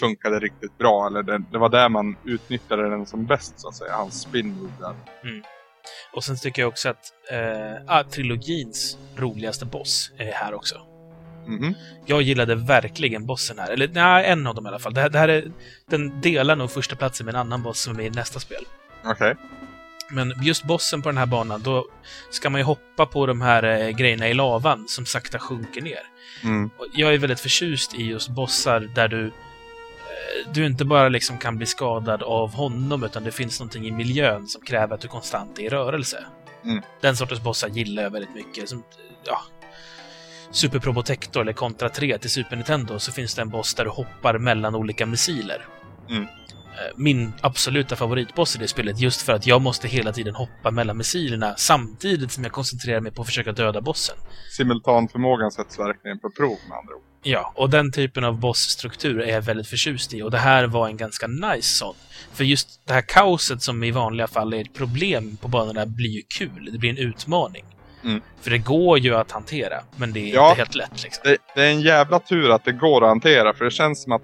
funkade riktigt bra. Eller det, det var där man utnyttjade den som bäst så att säga. Hans spin move där. Och sen tycker jag också att eh, ah, trilogins roligaste boss är här också. Mhm. Jag gillade verkligen bossen här. Eller nej, en av dem i alla fall. Det här, det här är, den delar nog första platsen med en annan boss som är med i nästa spel. Okej. Men just bossen på den här banan, då ska man ju hoppa på de här eh, grejerna i lavan som sakta sjunker ner. Mm. Jag är väldigt förtjust i just bossar där du eh, du inte bara liksom kan bli skadad av honom, utan det finns någonting i miljön som kräver att du konstant är i rörelse. Mm. Den sortens bossar gillar jag väldigt mycket. Som, ja, Super Probotector eller Contra 3 till Super Nintendo så finns det en boss där du hoppar mellan olika missiler. Mm. Eh, Min absoluta favoritboss i det spelet, just för att jag måste hela tiden hoppa mellan missilerna samtidigt som jag koncentrerar mig på att försöka döda bossen. Simultanförmågan sätts verkligen på prov med andra ord. Ja, och den typen av bossstruktur är jag väldigt förtjust i och det här var en ganska nice sån. För just det här kaoset som i vanliga fall är ett problem på banorna blir ju kul. Det blir en utmaning. Mm. För det går ju att hantera, men det är Ja. inte helt lätt liksom. Det, det är en jävla tur att det går att hantera för det känns som att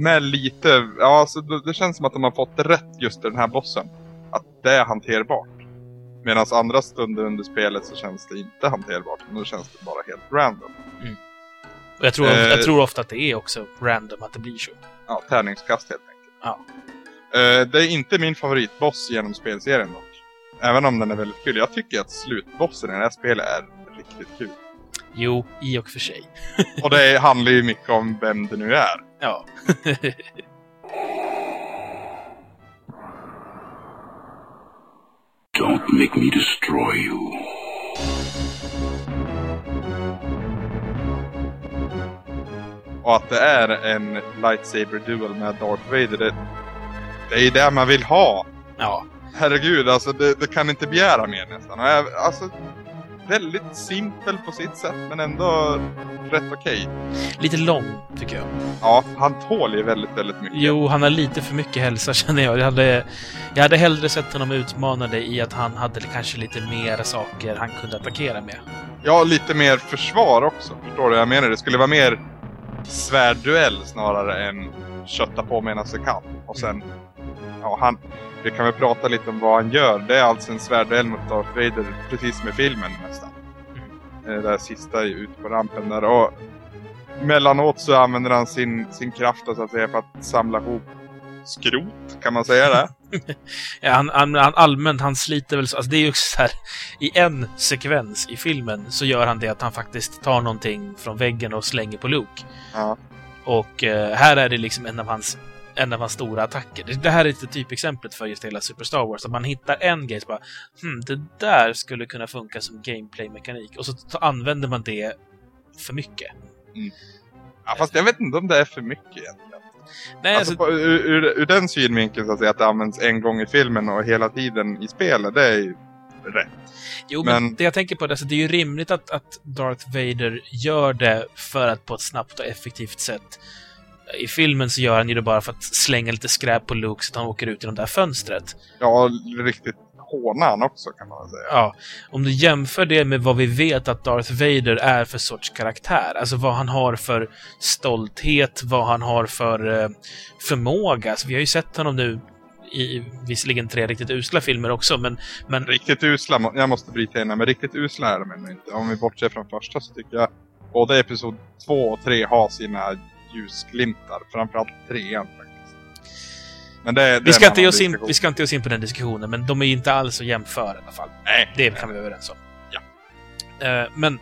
med lite, ja alltså det, det känns som att de har fått rätt just i den här bossen. Att det är hanterbart. Medan andra stunder under spelet så känns det inte hanterbart. Då känns det bara helt random. Och jag tror, Eh. jag tror ofta att det är också random att det blir så. Ja, tärningskast helt enkelt. Ja. Eh, det är inte min favoritboss genom spelserien dock. Även om den är väldigt kul. Jag tycker att slutbossen i det här spelet är riktigt kul. Jo, i och för sig. Och det handlar ju mycket om vem det nu är. Ja. Don't make me destroy you. Och att det är en lightsaber duel med Darth Vader. Det, det är ju det man vill ha. ja. Herregud, alltså det, det kan inte begära mer nästan. Alltså, väldigt simpel på sitt sätt men ändå rätt okej. Lite lång, tycker jag. Ja, han tål ju väldigt, väldigt mycket. Jo, han har lite för mycket hälsa känner jag. Jag hade, jag hade hellre sett honom utmanande i att han hade kanske lite mer saker han kunde attackera med. Ja, lite mer försvar också. Förstår du vad jag menar? Det skulle vara mer svärdduell snarare än kötta på medan det kan. Och sen, ja han, vi kan väl prata lite om vad han gör. Det är alltså en svärdduell mot Darth Vader, precis som i filmen nästan. Mm. Eh, Det där sista ut på rampen där. Och mellanåt så använder han sin, sin kraft så att säga för att samla ihop skrot, kan man säga det? Ja, han, han, han allmänt, han sliter väl så. Alltså det är ju så här, i en sekvens i filmen så gör han det att han faktiskt tar någonting från väggen och slänger på Luke. Ja. Och eh, här är det liksom en av hans en av hans stora attacker. Det, här är lite typexemplet för just hela Super Star Wars. Att man hittar en grej så bara hmm, det där skulle kunna funka som gameplay-mekanik. Och så använder man det för mycket. ja. Fast jag vet inte om det är för mycket egentligen. Nej, Alltså, alltså, på, ur, ur, ur den synvinkeln så att säga att det används en gång i filmen och hela tiden i spelet, det är ju rätt. Jo, men, Men- det jag tänker på är alltså, det är ju rimligt att, att Darth Vader gör det för att på ett snabbt och effektivt sätt. I filmen så gör han ju det bara för att slänga lite skräp på Luke så att han åker ut genom det här fönstret. Ja, riktigt håna han också kan man säga. Ja, om du jämför det med vad vi vet att Darth Vader är för sorts karaktär, alltså vad han har för stolthet, vad han har för eh, förmåga. Alltså, vi har ju sett honom nu i visserligen tre riktigt usla filmer också, men, men Riktigt usla, jag måste bryta in men riktigt usla är de ännu inte. Om vi bortser från första så tycker jag både Episod 2 och 3 har sina ljusglimtar. Framförallt trean faktiskt. Men det, det Vi ska, inte oss in, vi ska inte ge oss in på den diskussionen, men de är inte alls att jämföra i alla fall. Nej, Det kan vi vara överens om. Ja. Eh, men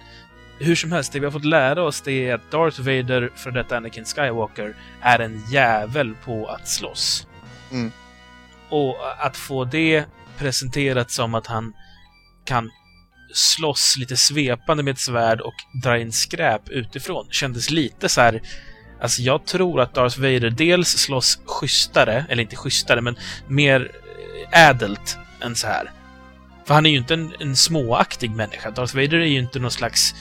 hur som helst, det vi har fått lära oss det är att Darth Vader, för detta Anakin Skywalker, är en jävel på att slåss. Mm. Och att få det presenterat som att han kan slåss lite svepande med ett svärd och dra in skräp utifrån kändes lite så här. Alltså jag tror att Darth Vader dels slåss schysstare, eller inte schysstare, men mer eh, ädelt än så här. För han är ju inte en, en småaktig människa. Darth Vader är ju inte någon slags...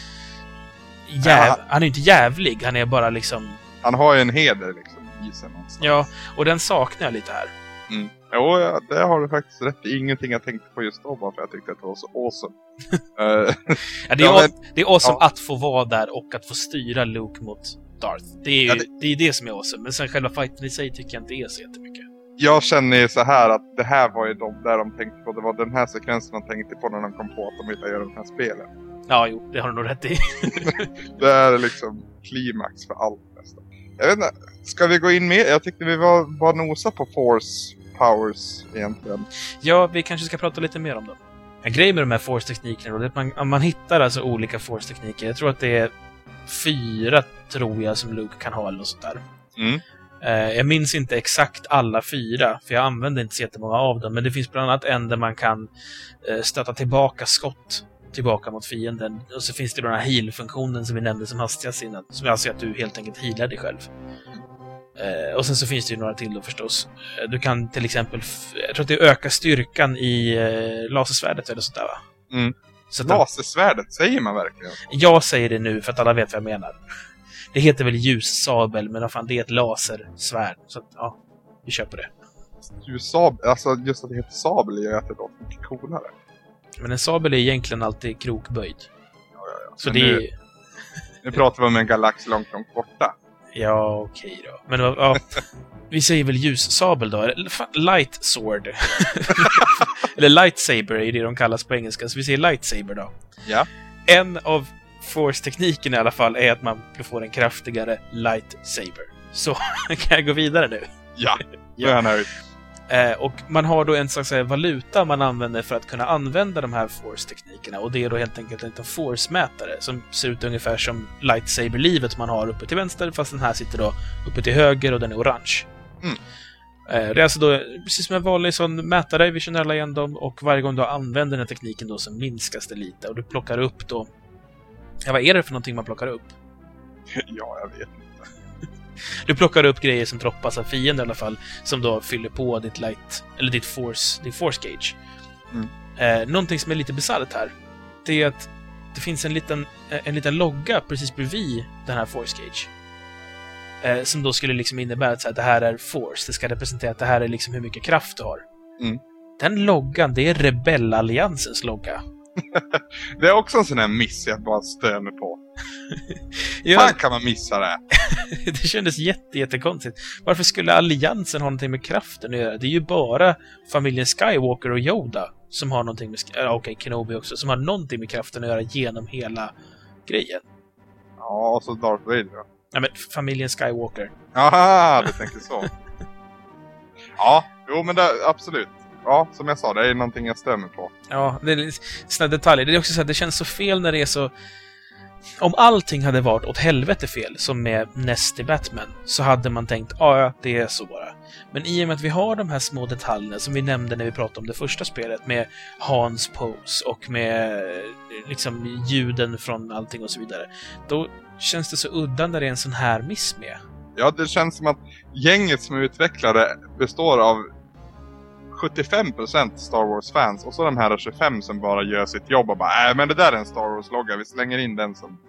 Jäv... Ja. Han är ju inte jävlig, han är bara liksom... Han har ju en heder liksom i sig någonstans. Ja, och den saknar jag lite här. Mm. Jo, ja, det har du faktiskt rätt i. Ingenting jag tänkte på just då bara för jag tyckte att det var så awesome. Eh, Ja, det, är, Ja, aw- det är awesome ja. att få vara där och att få styra Luke mot Darth. Det är ju Ja, det... det- är det som är awesome. Men sen själva fighten i sig tycker jag inte är så jättemycket. jag känner ju så här att det här var ju de där de tänkte på. Det var den här sekvensen de tänkte på när de kom på att de ville göra de här spelen. Ja, jo, det har du nog rätt i. Det är liksom klimax för allt nästan. Jag vet inte, ska vi gå in mer? Jag tyckte vi var, var nosa på Force Powers egentligen. Ja, vi kanske ska prata lite mer om dem. En grej med de här Force-teknikerna är att man, man hittar alltså olika Force-tekniker. Jag tror att det är fyra, tror jag, som Luke kan ha eller något sånt där. Mm. Eh, jag minns inte exakt alla fyra, för jag använde inte så jättemånga av dem, men det finns bland annat en där man kan eh, stöta tillbaka skott tillbaka mot fienden. Och så finns det den här heal-funktionen som vi nämnde som hastigast innan, som alltså att du helt enkelt healar dig själv. Eh, och sen så finns det ju några till då förstås. Du kan till exempel, jag tror att det ökar styrkan i lasersvärdet eller sånt där va? Mm. Så att Lasersvärdet, säger man verkligen? jag säger det nu för att alla vet vad jag menar. Det heter väl ljussabel, men vad fan, det är ett lasersvärd. Så att, ja, vi kör på det. Ju sab, alltså just att det heter sabel gör att det låter mycket coolare. Men en sabel är egentligen alltid krokböjd. Så Men det nu- är... Nu pratar vi om en galax långt, långt borta. Ja, okej då. Men ja, vi säger väl ljussabel då? Light sword. Eller lightsaber är det de kallas på engelska, så vi säger lightsaber då. Ja. En av Force-tekniken i alla fall är att man får en kraftigare lightsaber. Så kan jag gå vidare nu. Ja, är jag nöjd. Eh, och man har då en slags eh, valuta man använder för att kunna använda de här Force-teknikerna. Och det är då helt enkelt en liten Force-mätare som ser ut ungefär som lightsaber-livet man har uppe till vänster, fast den här sitter då uppe till höger och den är orange. Mm. Eh, det är alltså då precis som en vanlig sån mätare, vi kör alla igen dem, och varje gång du använder den här tekniken då så minskas det lite. Och du plockar upp då... Ja, vad är det för någonting man plockar upp? Ja, jag vet. Du plockar upp grejer som droppas av fienden i alla fall, som då fyller på ditt light, eller ditt force, din force gauge. Mm. Eh, någonting som är lite bisarrt här, det är att det finns en liten, eh, en liten logga precis bredvid den här force gauge. Eh, som då skulle liksom innebära att så här, det här är force, det ska representera att det här är liksom hur mycket kraft du har. Mm. Den loggan, det är rebellalliansens logga. Det är också en sån här miss jag bara stör mig på. Ja, Fan kan man missa det? det kändes jätte, jättekonstigt. Varför skulle alliansen ha någonting med kraften att göra? Det är ju bara familjen Skywalker och Yoda som har någonting med... Äh, Okej, Kenobi också. Som har någonting med kraften att göra genom hela grejen. Ja, och så Darth Vader Nej, men familjen Skywalker. Aha, du tänker så. Ja, jo men det, absolut. Ja, som jag sa, det är någonting jag mig på. Ja, det är såna detaljer. Det är också så att det känns så fel när det är så... Om allting hade varit åt helvete fel, som med Nest i Batman, så hade man tänkt ja, ja, det är så bara. Men i och med att vi har de här små detaljerna som vi nämnde när vi pratade om det första spelet, med Hans pose och med eh, liksom ljuden från allting och så vidare, då känns det så udda när det är en sån här miss med. Ja, det känns som att gänget som är utvecklare består av 75% Star Wars-fans och så de här 25 som bara gör sitt jobb och bara äh, men det där är en Star Wars-logga, vi slänger in den som,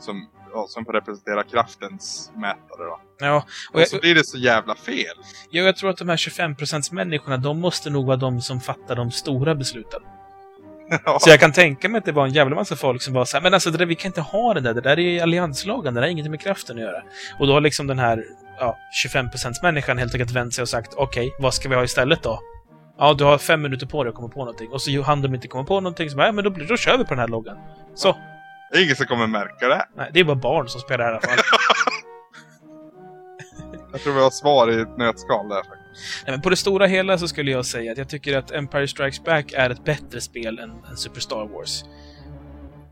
som, ja, som får representera kraftens mätare då. Ja, och Och jag, så blir det så jävla fel. jag, jag tror att de här 25%-människorna, de måste nog vara de som fattar de stora besluten. Ja. Så jag kan tänka mig att det var en jävla massa folk som var så här, men alltså det där, vi kan inte ha det där, det där är allianslagen, det där har ingenting med kraften att göra. Och då har liksom den här ja, 25%-människan helt enkelt vänt sig och sagt, okej, vad ska vi ha istället då? Ja, du har fem minuter på dig att komma på någonting. Och så hann de inte komma på någonting, så bara, ja, men då, då kör vi på den här loggan. Så. Det är ingen som kommer märka det. Nej, det är bara barn som spelar i alla fall. Jag tror vi har svar i ett nötskal där. Nej, men på det stora hela så skulle jag säga att jag tycker att Empire Strikes Back är ett bättre spel än, än Super Star Wars.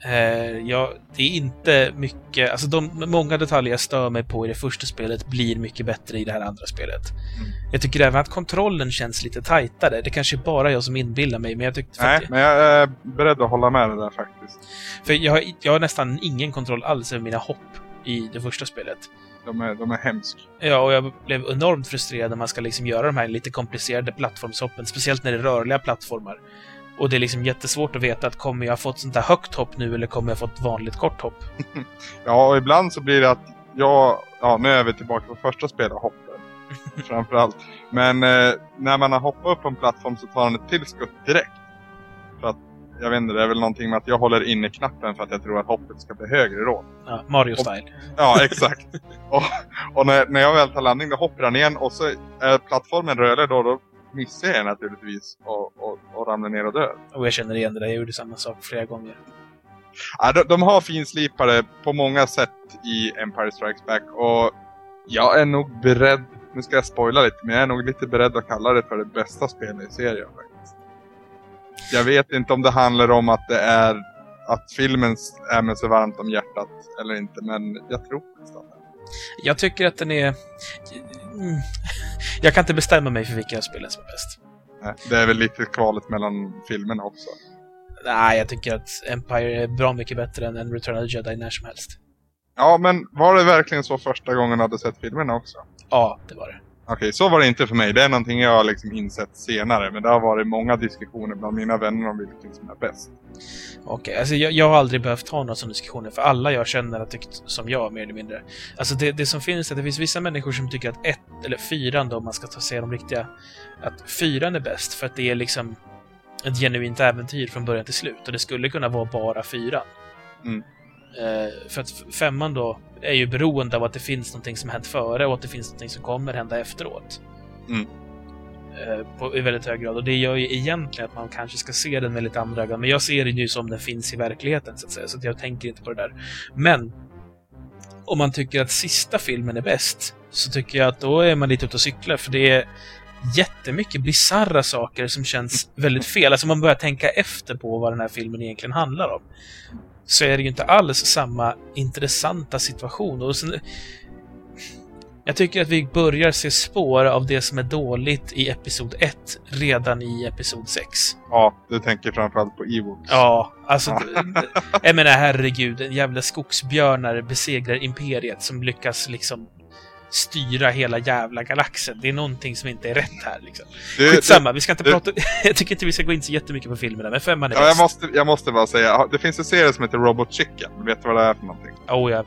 Eh, ja, det är inte mycket... Alltså de många detaljer jag stör mig på i det första spelet blir mycket bättre i det här andra spelet. Jag tycker även att kontrollen känns lite tajtare. Det kanske är bara jag som inbillar mig, men jag tyckte... Nej, men jag är beredd att hålla med dig där faktiskt. För jag har, jag har nästan ingen kontroll alls över mina hopp i det första spelet. De är, de är hemska. Ja, och jag blev enormt frustrerad när man ska liksom göra de här lite komplicerade plattformshoppen, speciellt när det är rörliga plattformar. Och det är liksom jättesvårt att veta att kommer jag fått sånt där högt hopp nu eller kommer jag fått vanligt kort hopp? Ja, och ibland så blir det att jag, ja nu är vi tillbaka på första spelet, hoppet. Framförallt. Men eh, när man har hoppat upp på en plattform så tar han ett tillskott direkt. För att, jag vet inte, det är väl någonting med att jag håller inne knappen för att jag tror att hoppet ska bli högre då. Ja, Mario-style. Ja, exakt. och och när, när jag väl tar landning då hoppar han igen och så är plattformen rörlig då, då missar jag naturligtvis och, och, och ramlar ner och dör. Och jag känner igen det där, jag gjorde samma sak flera gånger. Ja, de, de har finslipare på många sätt i Empire Strikes Back och jag är nog beredd, nu ska jag spoila lite, men jag är nog lite beredd att kalla det för det bästa spelet i serien faktiskt. Jag vet inte om det handlar om att det är att filmen är med så varmt om hjärtat eller inte, men jag tror nästan det. Jag tycker att den är... Mm. Jag kan inte bestämma mig för vilka jag spelar som är bäst. Det är väl lite kvalet mellan filmerna också. Nej, jag tycker att Empire är bra mycket bättre än Return of the Jedi när som helst. Ja, men var det verkligen så första gången du hade sett filmerna också? Ja, det var det. Okej, så var det inte för mig. Det är någonting jag har liksom insett senare. Men det har varit många diskussioner bland mina vänner om vilken som är bäst. Okej, alltså jag, jag har aldrig behövt ha några sådana diskussioner, för alla jag känner har tyckt som jag, mer eller mindre. Alltså det, det som finns är att det finns vissa människor som tycker att ett, eller fyran då, om man ska ta sig de riktiga, att fyran är bäst för att det är liksom ett genuint äventyr från början till slut. Och det skulle kunna vara bara fyran. Mm. Eh, för att femman då är ju beroende av att det finns någonting som hänt före och att det finns någonting som kommer hända efteråt. Mm. Eh, på, I väldigt hög grad. Och det gör ju egentligen att man kanske ska se den med lite andra ögon. Men jag ser den ju som den finns i verkligheten, så att säga. Så att jag tänker inte på det där. Men om man tycker att sista filmen är bäst, så tycker jag att då är man lite ute och cyklar. För det är jättemycket bisarra saker som känns väldigt fel. Alltså man börjar tänka efter på vad den här filmen egentligen handlar om. Så är det ju inte alls samma intressanta situation. Och sen, jag tycker att vi börjar se spår av det som är dåligt i Episod 1 redan i Episod 6. Ja, du tänker framförallt på Ewoks. Ja, alltså... jag menar herregud, en jävla skogsbjörnar besegrar Imperiet som lyckas liksom styra hela jävla galaxen. Det är någonting som inte är rätt här liksom. Du- Skitsamma, vi ska inte det- prata... jag tycker inte vi ska gå in så jättemycket på filmerna, men femman är Ja, jag måste, jag måste bara säga, det finns en serie som heter Robot Chicken. Vet du vad det är för någonting? Oh, jag,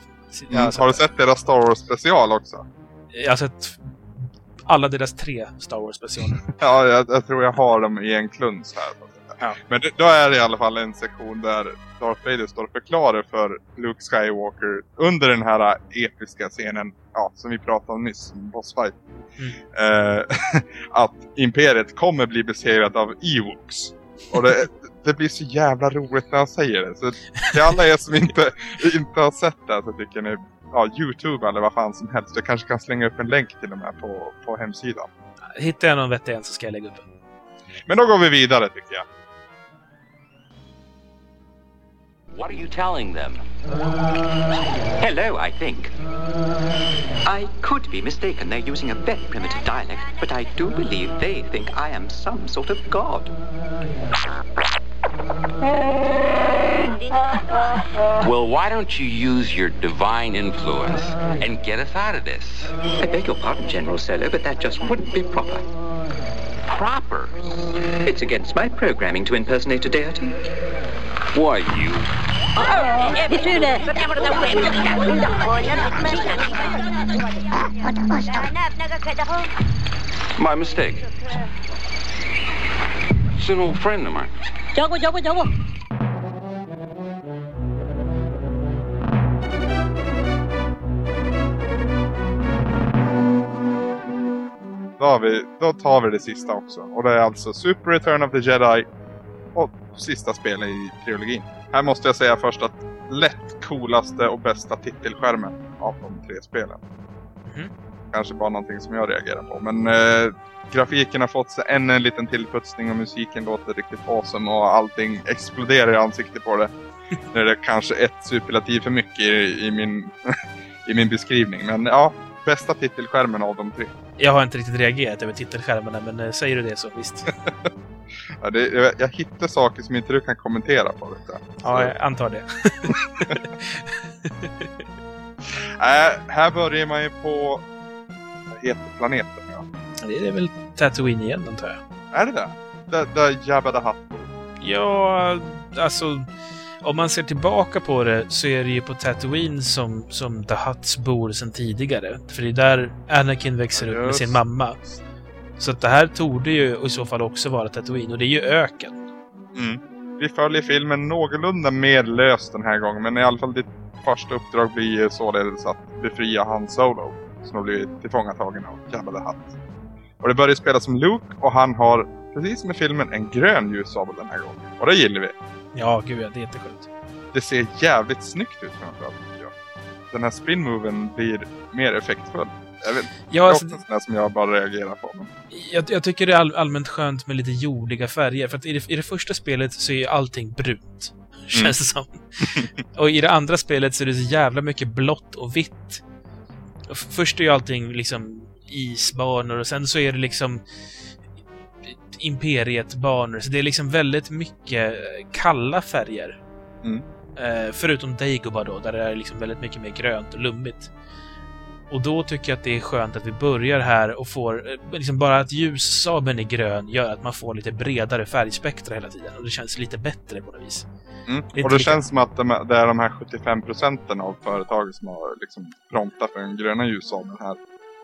jag, Mm. Har du sett deras Star Wars special också? jag har sett alla deras tre Star Wars-specialer. Ja, jag, jag tror jag har dem i en kluns här. Ja. Men då är det i alla fall en sektion där Darth Vader står och förklarar för Luke Skywalker under den här episka scenen, ja, som vi pratade om nyss, boss fight. Eh, att Imperiet kommer bli besegrat av Ewoks. Och det, det blir så jävla roligt när han säger det. Så till alla er som inte, inte har sett det så tycker ni, ja, Youtube eller vad fan som helst. Jag kanske kan slänga upp en länk till och med på, på hemsidan. Hittar jag någon vettig en så ska jag lägga upp den. Men då går vi vidare tycker jag. What are you telling them? Hello, I think. I could be mistaken. They're using a very primitive dialect, but I do believe they think I am some sort of god. Well, why don't you use your divine influence and get us out of this? I beg your pardon, General Solo, but that just wouldn't be proper. Proper. It's against my programming to impersonate a deity. Why, you. My mistake. It's an old friend of mine. Då, har vi, då tar vi det sista också. Och det är alltså Super Return of the Jedi och sista spelet i trilogin. Här måste jag säga först att lätt coolaste och bästa titelskärmen av de tre spelen. Mhm. Kanske bara någonting som jag reagerar på. Men eh, grafiken har fått sig än en liten tillputsning och musiken låter riktigt awesome och allting exploderar i ansiktet på det. Nu är det kanske ett superlativ för mycket i, i, min, i min beskrivning. Men ja, bästa titelskärmen av de tre. Jag har inte riktigt reagerat över titelskärmarna, men eh, säger du det så visst. Ja, det, jag, jag hittar saker som inte du kan kommentera på detta. Ja, jag antar det. Äh, här börjar man ju på... Vad heter planeten? Ja. Det är väl Tatooine igen, antar jag. Är det det? Där, där Jabba the Hutt. Ja, alltså... Om man ser tillbaka på det så är det ju på Tatooine som, som The Hutts bor sedan tidigare. För det är där Anakin växer Ja, upp med sin mamma. Så att det här torde ju i så fall också vara Tatooine. Och det är ju öken. Mm. Vi följer filmen någorlunda mer löst den här gången, men i alla fall ditt första uppdrag blir ju således att befria Han Solo, som har blivit tillfångatagen av Jabba the Hutt. Och det börjar spela som Luke, och han har, precis som i filmen, en grön ljussabel den här gången. Och det gillar vi. Ja, gud ja, det är jätteskönt. Det ser jävligt snyggt ut framförallt, tycker jag. Den här spin-moven blir mer effektfull. Jag vet, Ja, det är alltså, ofta sån där som jag bara reagerar på. Jag, jag tycker det är all, allmänt skönt med lite jordiga färger. För att i det, i det första spelet så är allting brunt. Känns det som. och i det andra spelet så är det så jävla mycket blått och vitt. Först är ju allting liksom isbanor och sen så är det liksom Imperiet-banor. Så det är liksom väldigt mycket kalla färger. Mm. Eh, förutom Dagobah då, där det är liksom väldigt mycket mer grönt och lummigt. Och då tycker jag att det är skönt att vi börjar här och får, eh, liksom bara att ljussabeln är grön gör att man får lite bredare färgspektra hela tiden. Och det känns lite bättre på något vis. Mm. är Och det lika- känns som att de, det är de här 75 procenten av företaget som har liksom frontat för den gröna ljussabeln här.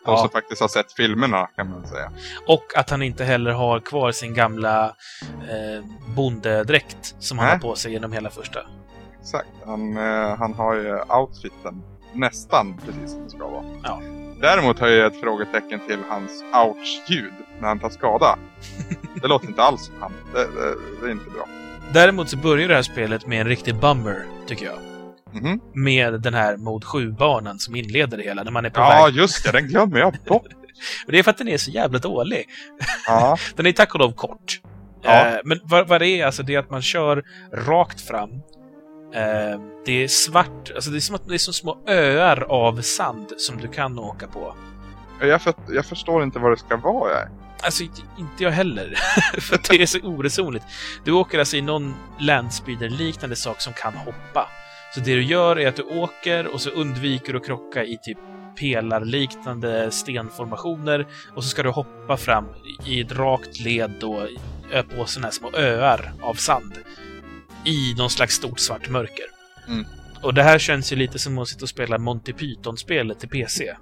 Ja. Och som faktiskt har sett filmerna kan man säga. Och att han inte heller har kvar sin gamla eh, bondedräkt som han har på sig genom hela första. Exakt. Han, eh, han har ju outfiten nästan precis som det ska vara. Ja. Däremot har jag ett frågetecken till hans ouch-ljud när han tar skada. Det låter inte alls som han. Det, det, det är inte bra. Däremot så börjar det här spelet med en riktig bummer, tycker jag. Mhm. Med den här Mode 7-banan som inleder det hela, när man är på Ja, väg. just det. Den glömmer jag bort. Och det är för att den är så jävla dålig. Ja. Den är tack och lov kort. Ja. Eh, men vad, vad det är, alltså, det är att man kör rakt fram. Eh, det är svart, alltså det är som att det är som små öar av sand som du kan åka på. Jag, för, jag förstår inte vad det ska vara. Jag. Alltså, inte jag heller. För det är så oresonligt. Du åker alltså i någon landspeeder-liknande sak som kan hoppa. Så det du gör är att du åker och så undviker du att krocka i typ pelarliknande stenformationer och så ska du hoppa fram i ett rakt led då på sådana här små öar av sand i någon slags stort svart mörker. Mm. Och det här känns ju lite som att sitta och spela Monty Python-spelet till PC.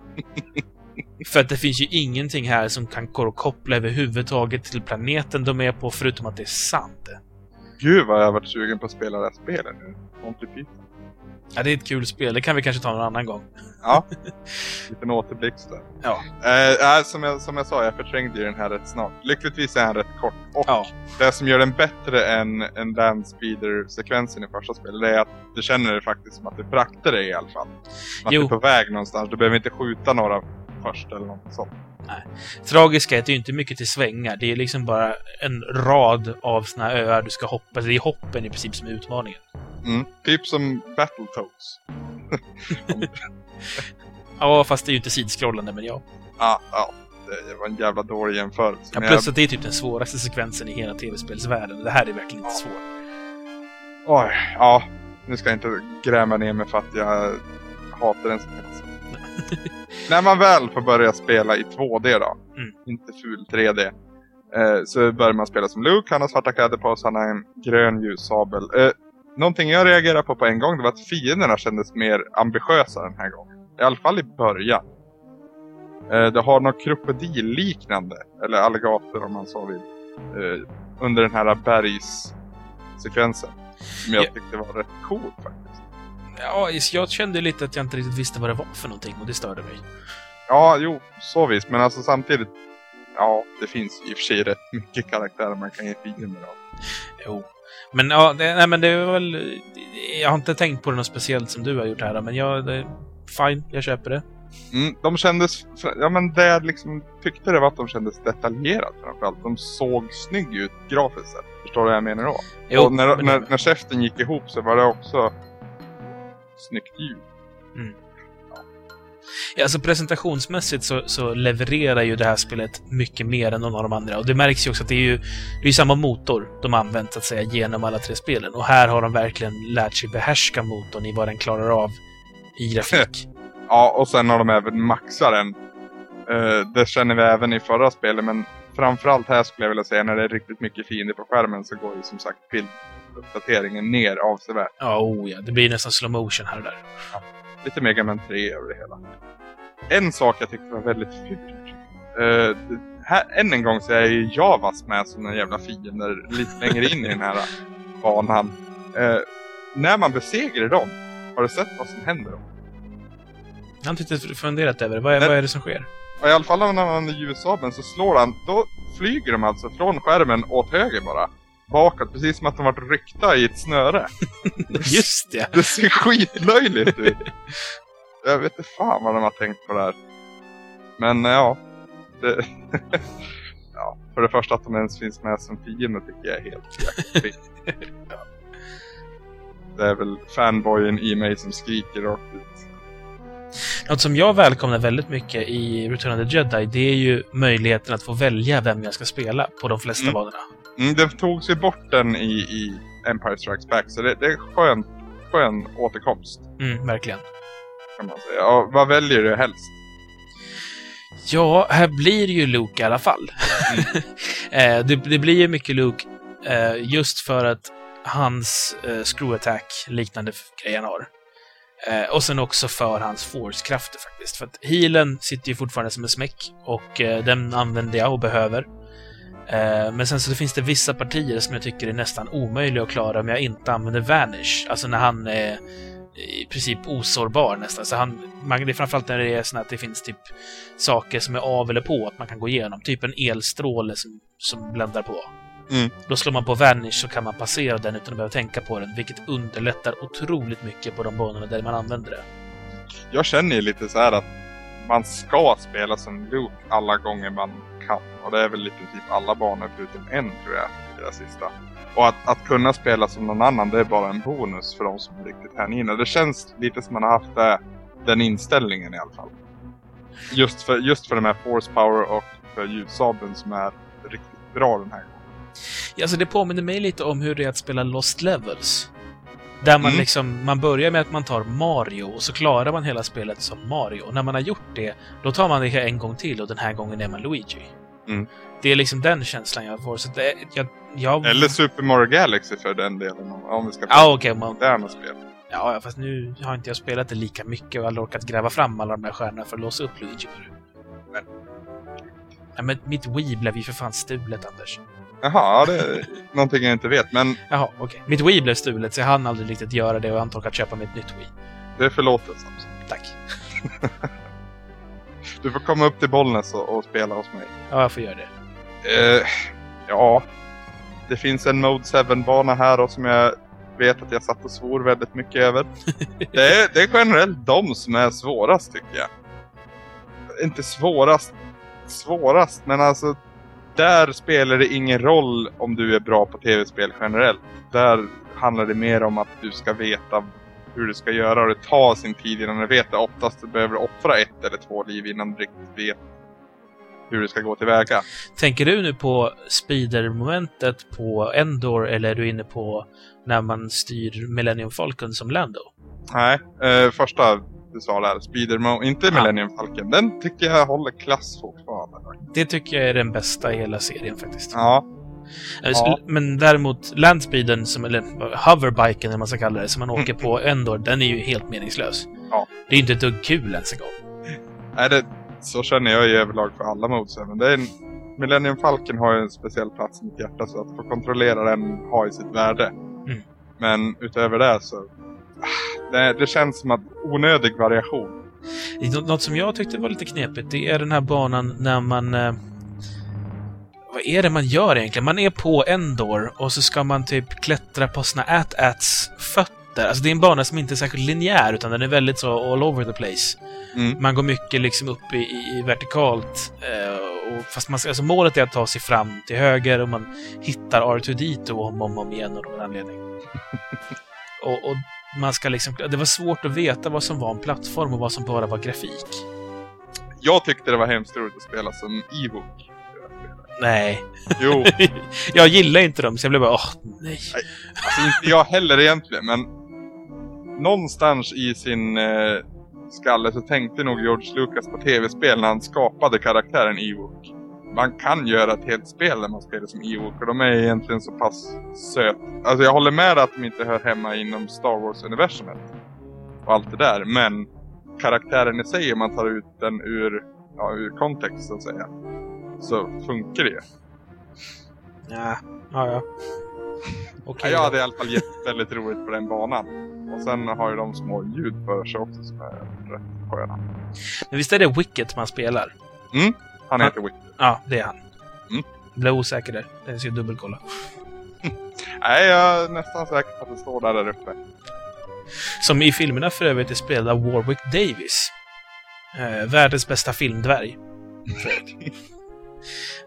För att det finns ju ingenting här som kan koppla överhuvudtaget till planeten de är på, förutom att det är sand. Gud vad jag har varit sugen på att spela det här spelet nu. Monty Python. Ja, det är ett kul spel. Det kan vi kanske ta någon annan gång. Ja. Liten återblick där. Ja. Eh, äh, som, jag, som jag sa, jag förträngde ju den här rätt snart. Lyckligtvis är den rätt kort. Och Ja. det som gör den bättre än, än Landspeeder-sekvensen i första spelet, är att du känner det faktiskt som att du fraktar dig i alla fall. Att Jo. du är på väg någonstans. Du behöver inte skjuta några först eller något sånt. Tragiska är att det är inte mycket till svängar. Det är liksom bara en rad av såna öar du ska hoppa. Det är hoppen i princip som är utmaningen. Mm. Typ som Battletoads. Ja, fast det är ju inte sidskrollande, men ja. Ja, ja. Det var en jävla dålig jämförelse. ja plus att det är typ den svåraste sekvensen i hela tv-spelsvärlden. Det här är verkligen inte svårt. oj, ja. Nu ska jag inte gräma ner mig för att jag hatar den sekvensen. När man väl får börja spela i 2D då, Mm. inte ful 3D, eh, så börjar man spela som Luke, han har svarta kläder på sig, han har en grön ljussabel. Eh, någonting jag reagerade på på en gång, det var att fienderna kändes mer ambitiösa den här gången. I alla fall i början. Eh, det har något krokodilliknande, eller alligator om man så vill, eh, under den här bergssekvensen. Som jag Ja. tyckte var rätt coolt faktiskt. Ja, jag kände lite att jag inte riktigt visste vad det var för någonting och det störde mig. Ja, jo, så visst. Men alltså samtidigt, ja, det finns i och för sig rätt mycket karaktärer man kan ge fiender av. Jo. Men ja, det, nej, men det är väl... Jag har inte tänkt på det något speciellt som du har gjort här, men jag... Det, fine, jag köper det. Mm, de kändes, ja men det jag liksom tyckte det var att de kändes detaljerat framförallt. De såg snygg ut grafiskt sett. Förstår du vad jag menar då? och när, men- när, när käften gick ihop så var det också snyggt ljud. Ja, alltså presentationsmässigt så, så levererar ju det här spelet mycket mer än någon av de andra. Och det märks ju också att det är ju det är samma motor de har använt så att säga genom alla tre spelen. Och här har de verkligen lärt sig behärska motorn i vad den klarar av i grafik. Ja, och sen har de även maxat den. Eh, det känner vi även i förra spelet, men framförallt här skulle jag vilja säga när det är riktigt mycket fiender på skärmen så går ju som sagt bilduppdateringen ner avsevärt. Ja, oh ja. Det blir nästan slow motion här och där. Lite Mega Man 3 över det hela. En sak jag tyckte var väldigt fult. Uh, här, än en gång så är ju Javas med som en jävla fiender lite längre in i den här banan. Uh, när man besegrar dem, har du sett vad som händer då? Jag har inte funderat över det. Vad är, vad är det som sker? I alla fall när han använder ljusabeln så slår han, då flyger de alltså från skärmen åt höger bara. Bakåt, precis som att de varit ryckta i ett snöre. Just det! Det ser skitlöjligt ut. Jag vet inte fan vad de har tänkt på det här. Men ja. Det ja, för det första att de ens finns med som fiende tycker jag är helt jäkla ja. Det är väl fanboyen i mig som skriker rakt ut. Något som jag välkomnar väldigt mycket i Return of the Jedi, det är ju möjligheten att få välja vem jag ska spela på de flesta Mm. banorna. Mm, det togs ju bort den i, i Empire Strikes Back, så det, det är skön, skön återkomst. Mm, verkligen. Kan man säga. Ja, vad väljer du helst? Ja, här blir ju Luke i alla fall. Eh, det, det blir ju mycket Luke eh, just för att hans eh, screw attack liknande grejer han har. Och sen också för hans force-krafter faktiskt. För att healen sitter ju fortfarande som en smäck och den använder jag och behöver. Eh, men sen så finns det vissa partier som jag tycker är nästan omöjliga att klara om jag inte använder Vanish. Alltså när han är i princip osårbar nästan. Så han, man, det är framförallt när det är så att det finns typ saker som är av eller på att man kan gå igenom. Typ en elstråle som, som bländar på. Mm. Då slår man på Vanish så kan man passera den utan att behöva tänka på den, vilket underlättar otroligt mycket på de banorna där man använder det. Jag känner ju lite så här att man ska spela som Luke alla gånger man kan. Och det är väl i princip typ alla banor förutom en tror jag, i det sista. Och att, att kunna spela som någon annan, det är bara en bonus för de som är riktigt hängivna. Det känns lite som man har haft det, den inställningen i alla fall. Just för, just för den här force power och för ljussabeln som är riktigt bra den här gången. Ja, Alltså det påminner mig lite om hur det är att spela Lost Levels. Där man Mm. liksom, man börjar med att man tar Mario och så klarar man hela spelet som Mario. Och när man har gjort det, då tar man det en gång till och den här gången är man Luigi. Mm. Det är liksom den känslan jag får. Så det, jag, jag... Eller Super Mario Galaxy för den delen, om- om vi ska Ja, okej. man- moderna spel. Ja, fast nu har inte jag spelat det lika mycket och aldrig orkat gräva fram alla de där stjärnorna för att låsa upp Luigi. Men- Ja, men mitt Wii blev ju för fan stulet, Anders. Jaha, det är någonting jag inte vet. Men Jaha, okej. Mitt Wii blev stulet, så jag hann aldrig riktigt göra det och jag inte orkat köpa mig ett nytt Wii. det är förlåtet Samson. Tack. Du får komma upp till Bollnäs och, och spela hos mig. Ja, jag får göra det. Eh, ja, det finns en Mode 7-bana här och som jag vet att jag satt och svor väldigt mycket över. Det är, det är generellt de som är svårast tycker jag. Inte svårast, svårast, men alltså där spelar det ingen roll om du är bra på tv-spel generellt. Där handlar det mer om att du ska veta hur du ska göra och det tar sin tid innan du vet det. Oftast behöver du offra ett eller två liv innan du riktigt vet hur du ska gå tillväga. Tänker du nu på speeder-momentet på Endor eller är du inne på när man styr Millennium Falcon som Lando? Nej, eh, första du sa där, Speedermo, inte Millennium Falcon. Den tycker jag håller klass fortfarande. Det tycker jag är den bästa i hela serien faktiskt. Ja, Eh, Ja. Men däremot Landspeeden, som, eller hoverbiken eller man ska kalla det, som man åker på Endor, den är ju helt meningslös. Ja. Det är ju inte ett dugg kul ens en gång. nej, det, så känner jag i överlag för alla modes. Men det är en, Millennium Falcon har ju en speciell plats i mitt hjärta så att få kontrollera den har ju sitt värde. Mm. Men utöver det så... Det, det känns som att onödig variation. Nå- Något som jag tyckte var lite knepigt, det är den här banan när man... Eh, vad är det man gör egentligen? Man är på Endor och så ska man typ klättra på såna At-Ats fötter. Alltså det är en bana som inte är särskilt linjär, utan den är väldigt så all over the place. Mm. Man går mycket liksom upp i, i, i vertikalt. Eh, och fast man, alltså målet är att ta sig fram till höger och man hittar R2D2 om och om, om igen av någon anledning. och, och man ska liksom... Det var svårt att veta vad som var en plattform och vad som bara var grafik. Jag tyckte det var hemskt roligt att spela som Ewok. Nej. Jo, jag gillar inte dem, så jag blev bara åh, nej. alltså inte jag heller egentligen, men någonstans i sin eh, skalle så tänkte nog George Lucas på tv-spel när han skapade karaktären Ewok. Man kan göra ett helt spel där man spelar som Ewok och de är egentligen så pass söt. Alltså jag håller med att de inte hör hemma inom Star Wars-universumet. Och allt det där, men karaktären i sig om man tar ut den ur, ja, ur kontext så att säga. Så funkar det ju. Ja, ja, ja. Okej. Ja, jag hade i alla fall gett väldigt roligt på den banan. Och sen har ju de små ljud för sig också som är rätt sköna. Men visst är det Wicket man spelar? Han heter Wick. Ja, det är han. Mm. Blev osäker där. Jag ska dubbelkolla. Nej, jag är nästan säker på att det står där, där uppe. Som i filmerna för övrigt är spelad av Warwick Davis. Eh, världens bästa filmdvärg.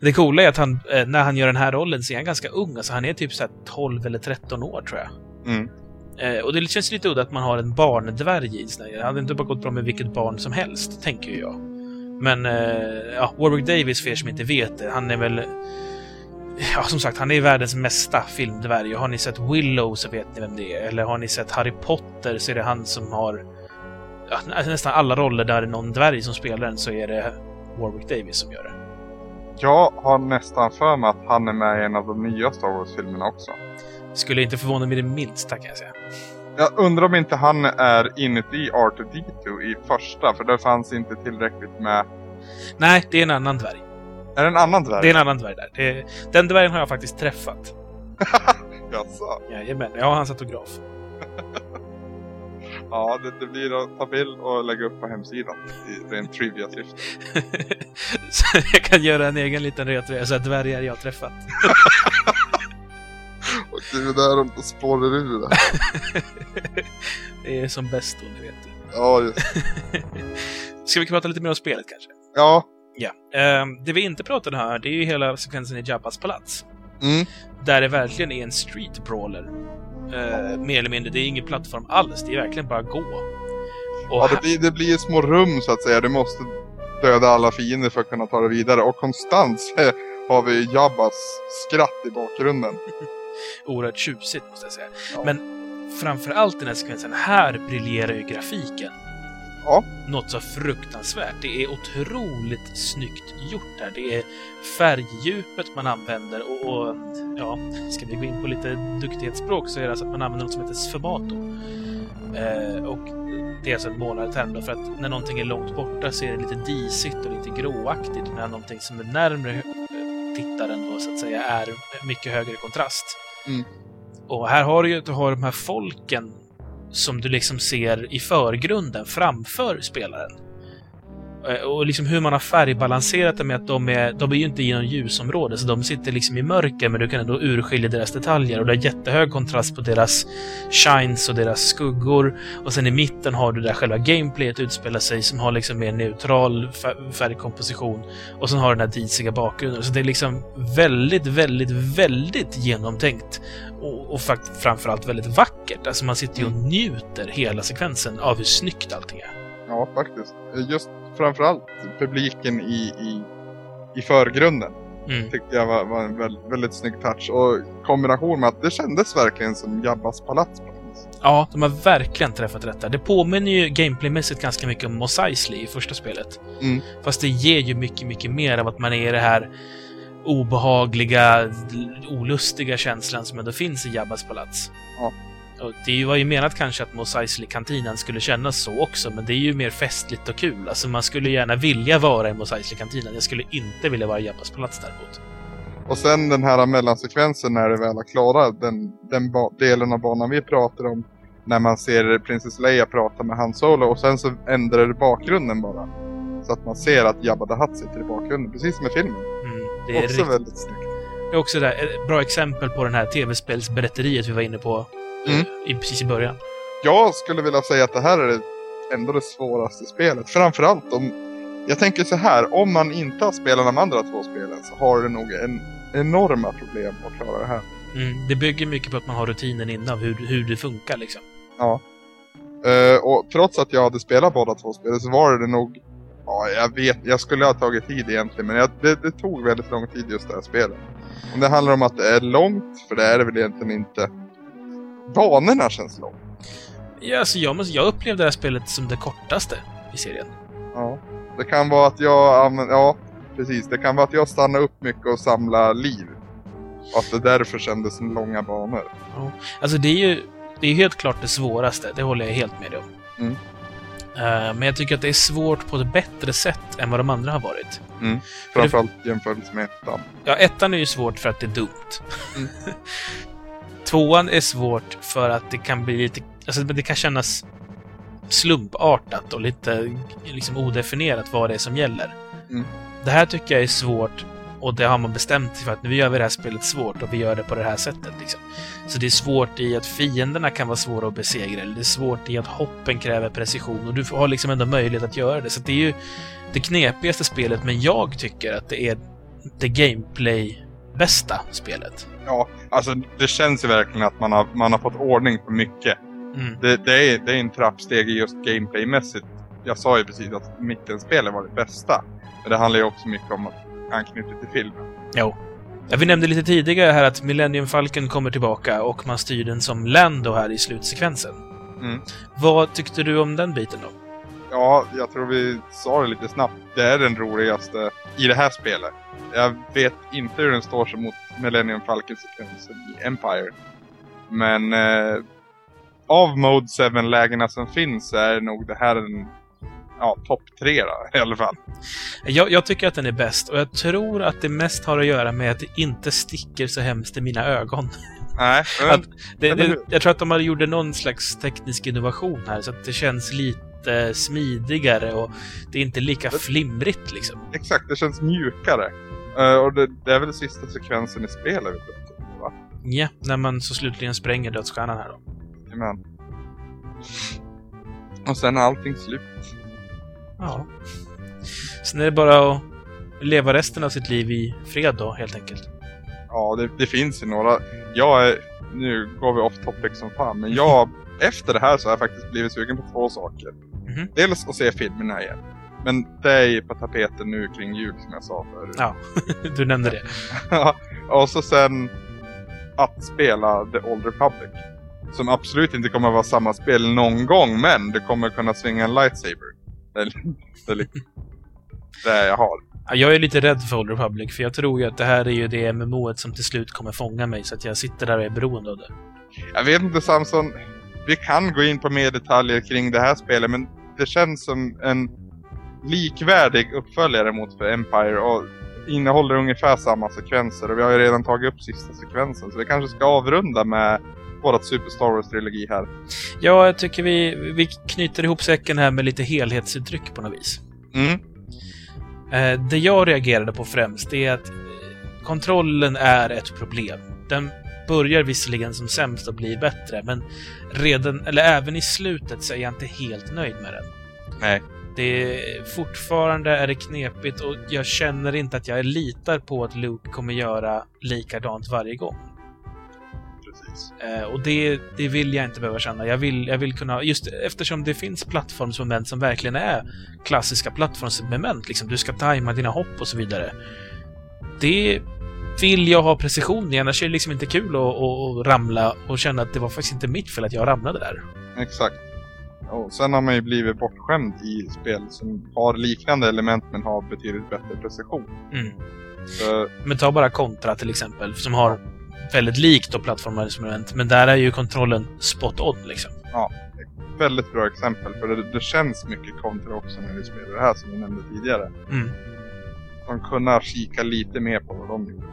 Det coola är att han, eh, när han gör den här rollen så är han ganska ung. Alltså han är typ så här 12 eller 13 år tror jag. Mm. Eh, och det känns lite udda att man har en barndvärg i. Det hade inte bara gått bra med vilket barn som helst, tänker jag. Men eh, ja, Warwick Davis, för er som inte vet det, han är väl... Ja, som sagt, han är världens mesta filmdvärg. Har ni sett Willow så vet ni vem det är. Eller har ni sett Harry Potter så är det han som har... Ja, nä- nästan alla roller där det är någon dvärg som spelar den så är det Warwick Davis som gör det. Jag har nästan för mig att han är med i en av de nya Star Wars-filmerna också. Skulle inte förvåna mig det minsta kan jag säga. Jag undrar om inte han är inuti R2D2 i första, för det fanns inte tillräckligt med... Nej, det är en annan dvärg. Är det en annan dvärg? Det är en annan dvärg där. Det, den dvärgen har jag faktiskt träffat. Jaså? Jajamän, jag har hans autograf. Ja, det, det blir att ta bild och lägga upp på hemsidan i rent trivia-syfte. Så jag kan göra en egen liten retresa, dvärgar jag har träffat. Och det är där de spårar ur det. det är som bäst då, ni vet. Ja, just Ska vi prata lite mer om spelet kanske? Ja. Ja. Ehm, det vi inte pratade här, det är ju hela sekvensen i Jabbas palats. Mm. Där det verkligen är en street brawler. Uh, mer eller mindre, det är ingen plattform alls, det är verkligen bara gå. Och Ja, det blir, det blir små rum så att säga. Du måste döda alla fiender för att kunna ta det vidare. Och konstant har vi Jabbas skratt i bakgrunden. Oerhört tjusigt måste jag säga. Ja. Men framför allt den här sekvensen, här briljerar ju grafiken. Ja. Något så fruktansvärt. Det är otroligt snyggt gjort här. Det är färgdjupet man använder och, och ja, ska vi gå in på lite duktighetsspråk så är det alltså att man använder något som heter sfumato. Eh, och det är alltså en målarterm för att när någonting är långt borta så är det lite disigt och lite gråaktigt. Medan någonting som är närmre eh, tittaren då så att säga är mycket högre kontrast. Mm. Och här har du ju du har de här folken som du liksom ser i förgrunden framför spelaren. Eh, Och liksom hur man har färgbalanserat det med att de är, de är ju inte i någon ljusområde, så de sitter liksom i mörker, men du kan ändå urskilja deras detaljer. Och det är jättehög kontrast på deras shines och deras skuggor. Och sen i mitten har du där själva gameplayet utspelar sig, som har liksom mer neutral fär- färgkomposition. Och sen har du den här disiga bakgrunden. Så det är liksom väldigt, väldigt, väldigt genomtänkt. Och, och framförallt väldigt vackert. Alltså man sitter ju och njuter hela sekvensen av hur snyggt allting är. Ja, faktiskt. Just framförallt publiken i, i, i förgrunden Mm. tyckte jag var, var en väldigt, väldigt snygg touch. Och kombination med att det kändes verkligen som Jabbas palats på något vis. Ja, de har verkligen träffat rätt där. Det påminner ju gameplaymässigt ganska mycket om Mos Eisley i första spelet. Mm. Fast det ger ju mycket, mycket mer av att man är i det här obehagliga, olustiga känslan som ändå finns i Jabbas palats. Ja. Och det var ju menat kanske att Mos Eisley-kantinan skulle kännas så också, men det är ju mer festligt och kul. Alltså man skulle gärna vilja vara i Mos Eisley-kantinan. Jag skulle inte vilja vara i Jabbas palats däremot. Och sen den här mellansekvensen när det väl är klara, den, den delen av banan vi pratar om. När man ser Princess Leia prata med Han Solo och sen så ändrar det bakgrunden bara. Så att man ser att Jabba the Hutt sitter i bakgrunden, precis som i filmen. Mm, det är Också riktigt väldigt snyggt. Det är också ett bra exempel på den här tv-spelsberätteriet vi var inne på Mm. i, precis i början. Jag skulle vilja säga att det här är det, ändå det svåraste spelet. Framförallt om... Jag tänker så här, om man inte har spelat de andra två spelen så har du nog en enorma problem att klara det här. Mm, det bygger mycket på att man har rutinen innan, hur, hur det funkar liksom. Ja. Eh, och trots att jag hade spelat båda två spelen så var det nog... Ja, jag vet, jag skulle ha tagit tid egentligen, men jag, det, det tog väldigt lång tid just det här spelet. Om det handlar om att det är långt, för det är det väl egentligen inte. Banorna känns långt. Ja, alltså jag, jag upplevde det här spelet som det kortaste i serien. Ja. Det kan vara att jag använder, ja. precis. Det kan vara att jag stannar upp mycket och samlar liv. Och att det därför kändes som långa banor. Alltså det är ju det är helt klart det svåraste, det håller jag helt med dig om. Mm. Eh, men jag tycker att det är svårt på ett bättre sätt än vad de andra har varit. Mm. Framförallt jämfört med ettan. Ja, ettan är ju svårt för att det är dumt. Mm. Tvåan är svårt för att det kan bli lite... Alltså det kan kännas slumpartat och lite liksom odefinierat vad det är som gäller. Mm. Det här tycker jag är svårt och det har man bestämt sig för att nu gör vi det här spelet svårt och vi gör det på det här sättet. Liksom. Så det är svårt i att fienderna kan vara svåra att besegra, eller det är svårt i att hoppen kräver precision och du har liksom ändå möjlighet att göra det. Så det är ju det knepigaste spelet, men jag tycker att det är det gameplay-bästa spelet. Ja, alltså det känns ju verkligen att man har, man har fått ordning på mycket. Mm. Det, det, är, det är en trappsteg just gameplaymässigt. Jag sa ju precis att mittenspelet var det bästa. Men det handlar ju också mycket om att anknyta till filmen. Jo. Ja, vi nämnde lite tidigare här att Millennium Falcon kommer tillbaka och man styr den som Lando här i slutsekvensen. Mm. Vad tyckte du om den biten då? Ja, jag tror vi sa det lite snabbt. Det är den roligaste i det här spelet. Jag vet inte hur den står sig mot Millennium Falcon-sekvensen i Empire. Men eh, av Mode 7-lägena som finns är nog det här en ja, topp tre då, i alla fall. Jag, jag tycker att den är bäst och jag tror att det mest har att göra med att det inte sticker så hemskt i mina ögon. Nej, men, det, det, jag tror att de har gjort någon slags teknisk innovation här så att det känns lite smidigare och det är inte lika flimrigt liksom. exakt, det känns mjukare. Eh, och det, det är väl sista sekvensen i spelet? Va? Ja, när man så slutligen spränger dödsstjärnan här då. Jajamän. Och sen är allting slut. Ja. Sen är det bara att leva resten av sitt liv i fred då, helt enkelt. Ja, det, det finns ju några. Jag är, nu går vi off topic som fan, men jag, efter det här så har jag faktiskt blivit sugen på två saker. Mhm. Dels att se filmerna igen. Men det är ju på tapeten nu kring jul som jag sa förut. Ja. Du nämnde det. och så sen att spela The Old Republic. Som absolut inte kommer att vara samma spel någon gång, men du kommer kunna svinga en lightsaber. Det är, det är liksom det jag har. Ja, Jag är lite rädd för Old Republic, för jag tror ju att det här är ju det MMOet som till slut kommer fånga mig, så att jag sitter där och är beroende av det. Jag vet inte Samson, vi kan gå in på mer detaljer kring det här spelet men det känns som en likvärdig uppföljare mot för Empire och innehåller ungefär samma sekvenser och vi har ju redan tagit upp sista sekvensen så vi kanske ska avrunda med vårat Super Star Wars-trilogi här. Ja, jag tycker vi, vi knyter ihop säcken här med lite helhetsuttryck på något vis. Mm, Eh, det jag reagerade på främst är att kontrollen är ett problem. Den börjar visserligen som sämst och blir bättre, men redan, eller även i slutet så är jag inte helt nöjd med den. nej. Det är, fortfarande är det knepigt och jag känner inte att jag litar på att Luke kommer göra likadant varje gång. Precis. Eh, och det, det vill jag inte behöva känna. Jag vill, jag vill kunna, just eftersom det finns plattformsmoment som verkligen är klassiska plattformsmoment, liksom du ska tajma dina hopp och så vidare. Det vill jag ha precision i, annars är det liksom inte kul att, att, att ramla och känna att det var faktiskt inte mitt fel att jag ramlade där. Exakt. Och sen har man ju blivit bortskämd i spel som har liknande element men har betydligt bättre precision. Mm. Så, Men ta bara Contra till exempel, som har väldigt likt då plattformsmoment, men där är ju kontrollen spot on liksom. väldigt bra exempel för det, det känns mycket kontra också när vi spelar det här som vi nämnde tidigare. Mm. De kunna kika lite mer på vad de gjorde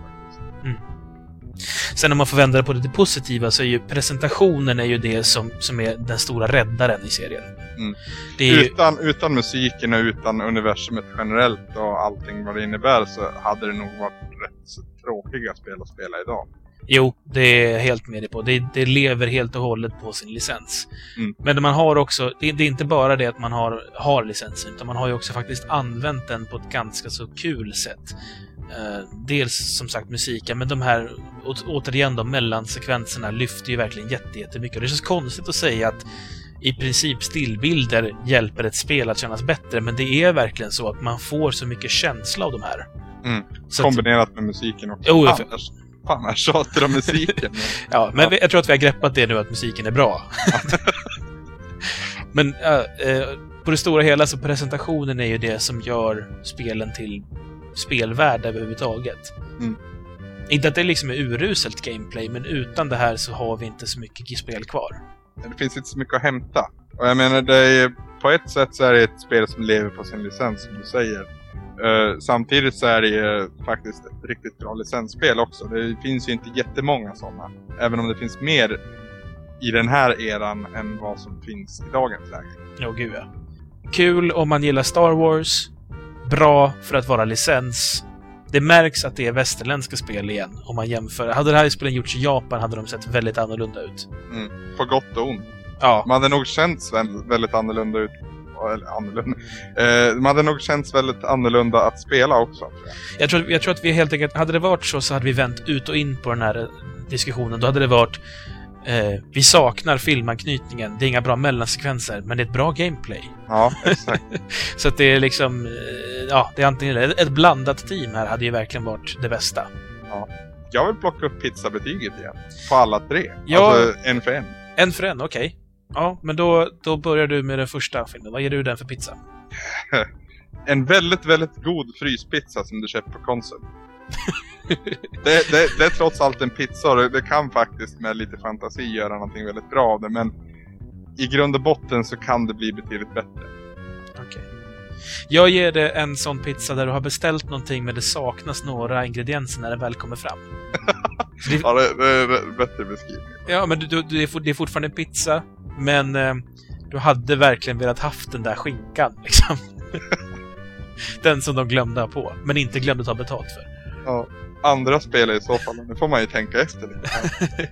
faktiskt. Sen om man får vända det på det positiva så är ju presentationen är ju det som, som är den stora räddaren i serien. Mm. Är ju, Utan, utan musiken och utan universumet generellt och allting vad det innebär så hade det nog varit rätt tråkiga spel att spela idag. Jo, det är jag helt med dig på. Det, det lever helt och hållet på sin licens. Mm. Men man har också, det, det är inte bara det att man har, har licensen, utan man har ju också faktiskt använt den på ett ganska så kul sätt. Eh, dels som sagt musiken, men de här, å, återigen de mellansekvenserna lyfter ju verkligen jätte, jättemycket. Och det känns konstigt att säga att i princip stillbilder hjälper ett spel att kännas bättre, men det är verkligen så att man får så mycket känsla av de här. Mm. Så att, Kombinerat med musiken också. Jo, för- jag tjatar om musiken. ja, men vi- jag tror att vi har greppat det nu, att musiken är bra. men äh, på det stora hela så presentationen är ju det som gör spelen till spelvärld överhuvudtaget. Mm. Inte att det liksom är uruselt gameplay, men utan det här så har vi inte så mycket spel kvar. Det finns inte så mycket att hämta. Och jag menar, det är, på ett sätt så är det ett spel som lever på sin licens, som du säger. Eh, samtidigt så är det ju faktiskt ett riktigt bra licensspel också. Det finns ju inte jättemånga sådana. Även om det finns mer i den här eran än vad som finns i dagens läge. Ja, gud ja. Kul om man gillar Star Wars. Bra för att vara licens. Det märks att det är västerländska spel igen, om man jämför. Hade det här spelet gjorts i Japan hade de sett väldigt annorlunda ut. På gott och ont. Ja, Man hade nog känts väl- väldigt annorlunda ut. Eller annorlunda. Eh, man hade nog känts väldigt annorlunda att spela också. tror jag. jag tror, jag tror att vi helt enkelt... Hade det varit så så hade vi vänt ut och in på den här eh, diskussionen. Då hade det varit... Eh, vi saknar filmanknytningen. Det är inga bra mellansekvenser, men det är ett bra gameplay. Ja, exakt. Så att det är liksom... Eh, ja, det är antingen. Ett blandat team här hade ju verkligen varit det bästa. jag vill plocka upp pizzabetyget igen. På alla tre. Ja. Alltså en för en. En för en, okej. Ja, men då, då börjar du med den första filmen. Vad ger du den för pizza? En väldigt, väldigt god fryspizza som du köper på Konsum. det, det, det är trots allt en pizza och det, det kan faktiskt med lite fantasi göra någonting väldigt bra av det. Men i grund och botten så kan det bli betydligt bättre. Okej. Jag ger det en sån pizza där du har beställt någonting men det saknas några ingredienser när den väl kommer fram. Ja, det, är bättre beskrivning. ja, men du, du, det är fortfarande en pizza, men eh, du hade verkligen velat haft den där skinkan, liksom. den som de glömde ha på, men inte glömde ta betalt för. Ja, andra spel i så fall. Nu får man ju tänka efter lite.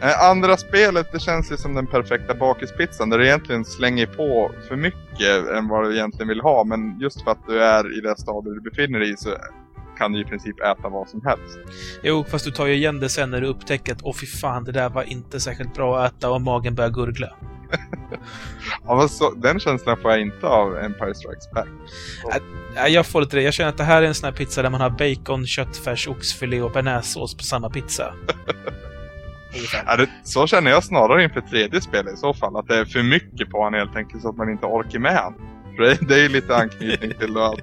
Andra spelet, det känns ju som den perfekta bakispizzan där du egentligen slänger på för mycket än vad du egentligen vill ha. Men just för att du är i det stadiet du befinner dig i så kan du i princip äta vad som helst. Jo, fast du tar ju igen det sen när du upptäcker att åh fy fan, det där var inte särskilt bra att äta och magen börjar gurgla. Ja, men så, den känslan får jag inte av Empire Strikes Back. Nej, jag får lite det. Jag känner att det här är en sån här pizza där man har bacon, köttfärs, oxfilé och bearnaisesås på samma pizza. Ja, det, så känner jag snarare inför tredje spelet i så fall. Att det är för mycket på han helt enkelt så att man inte orkar med han. För det, det är ju lite anknytning till att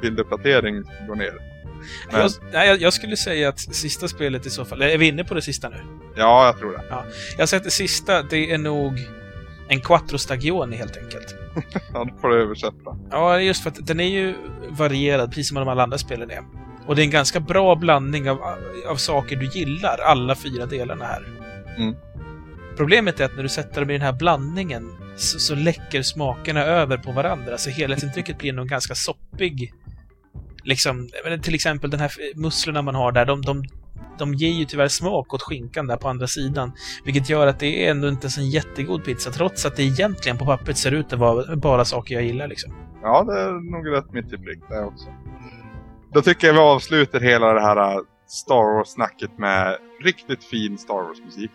bilduppdatering går ner. Men, Jag, nej, jag, skulle säga att sista spelet i så fall... Är vi inne på det sista nu? ja, jag tror det. Jag säger att det sista, det är nog en Quattro Stagioni helt enkelt. Ja, då får du översätta. Ja, just för att den är ju varierad, precis som de alla andra spelen är. Och det är en ganska bra blandning av, av saker du gillar, alla fyra delarna här. Mm. Problemet är att när du sätter dem i den här blandningen så, så läcker smakerna över på varandra, så helhetsintrycket blir nog ganska soppig. Liksom, till exempel den här musslorna man har där, de, de, de ger ju tyvärr smak åt skinkan där på andra sidan. Vilket gör att det är ändå inte så en jättegod pizza, trots att det egentligen på pappret ser ut att vara bara saker jag gillar liksom. Ja, det är nog rätt mitt i prick det också. Då tycker jag vi avslutar hela det här äh, Star Wars-snacket med riktigt fin Star Wars-musik.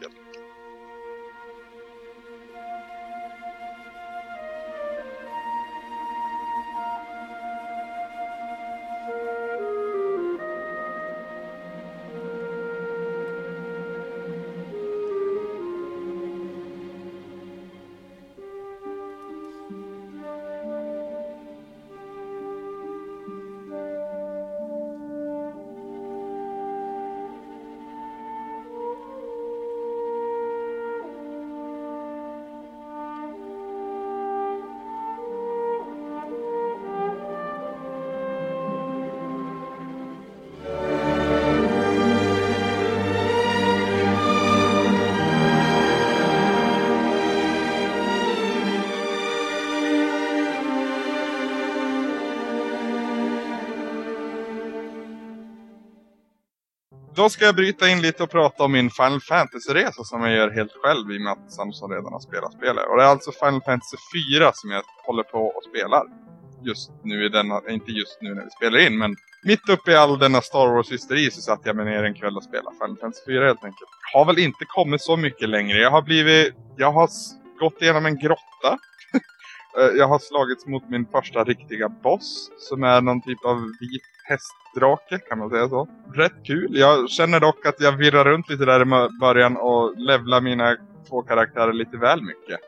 Idag ska jag bryta in lite och prata om min Final Fantasy-resa som jag gör helt själv i och med att Samson redan har spelat spelet. Och det är alltså Final Fantasy 4 som jag håller på och spelar. Just nu i denna, inte just nu när vi spelar in, men mitt uppe i all denna Star Wars-hysteri så satt jag mig ner en kväll och spelade Final Fantasy 4 helt enkelt. Har väl inte kommit så mycket längre. Jag har blivit, jag har gått igenom en grotta. Eh, jag har slagits mot min första riktiga boss som är någon typ av vit hästdrake, kan man säga så. Rätt kul. Jag känner dock att jag virrar runt lite där i början och levlar mina två karaktärer lite väl mycket.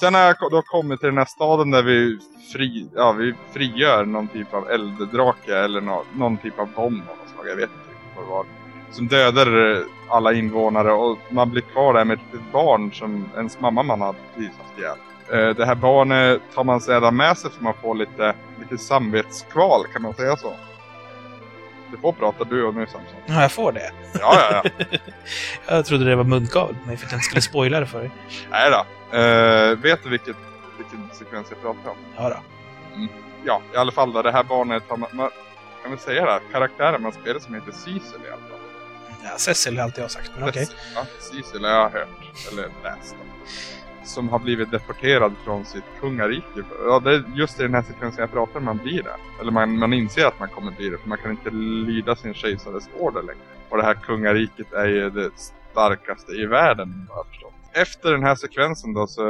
Sen har jag då kommit till den här staden där vi, fri, ja, vi frigör någon typ av elddrake eller nå, någon typ av bomb av något slag. Jag vet inte vad det var. Som dödar eh, alla invånare och man blir kvar där med ett litet barn som ens mamma man har precis haft ihjäl. Eh, det här barnet tar man sedan med sig för man får lite, lite samvetskval, kan man säga så? Du får prata du och nu Samson. Ja, jag får det. Ja, ja, ja. Jag trodde det var munkavel på mig för att jag inte skulle spoila det för dig. Nej då. Eh, vet du vilket, vilken sekvens jag pratar om? Ja då. Ja, i alla fall då. Det här barnet har man, man kan väl säga det, karaktären man spelar som heter Cecil i alla fall. Ja, Cecil har alltid jag sagt, men okej. Ja, Cecil har jag hört, eller läst. Som har blivit deporterad från sitt kungarike. Ja, det är just i den här sekvensen jag pratar om man blir det. Eller man, man inser att man kommer bli det, för man kan inte lyda sin kejsares order längre. Och det här kungariket är ju det starkaste i världen, vad jag förstått. Efter den här sekvensen då så,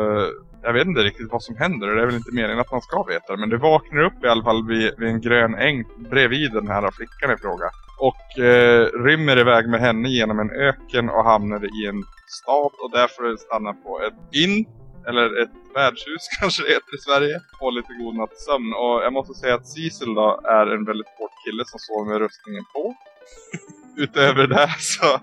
jag vet inte riktigt vad som händer och det är väl inte meningen att man ska veta det. Men du vaknar upp i alla fall vid, vid en grön äng bredvid den här flickan i fråga. Och eh, rymmer iväg med henne genom en öken och hamnar i en stad och därför stannar på ett inn eller ett värdshus kanske det heter i Sverige. Få lite god nattsömn. Och jag måste säga att Cecil då är en väldigt hård kille som sover med rustningen på. Utöver det så,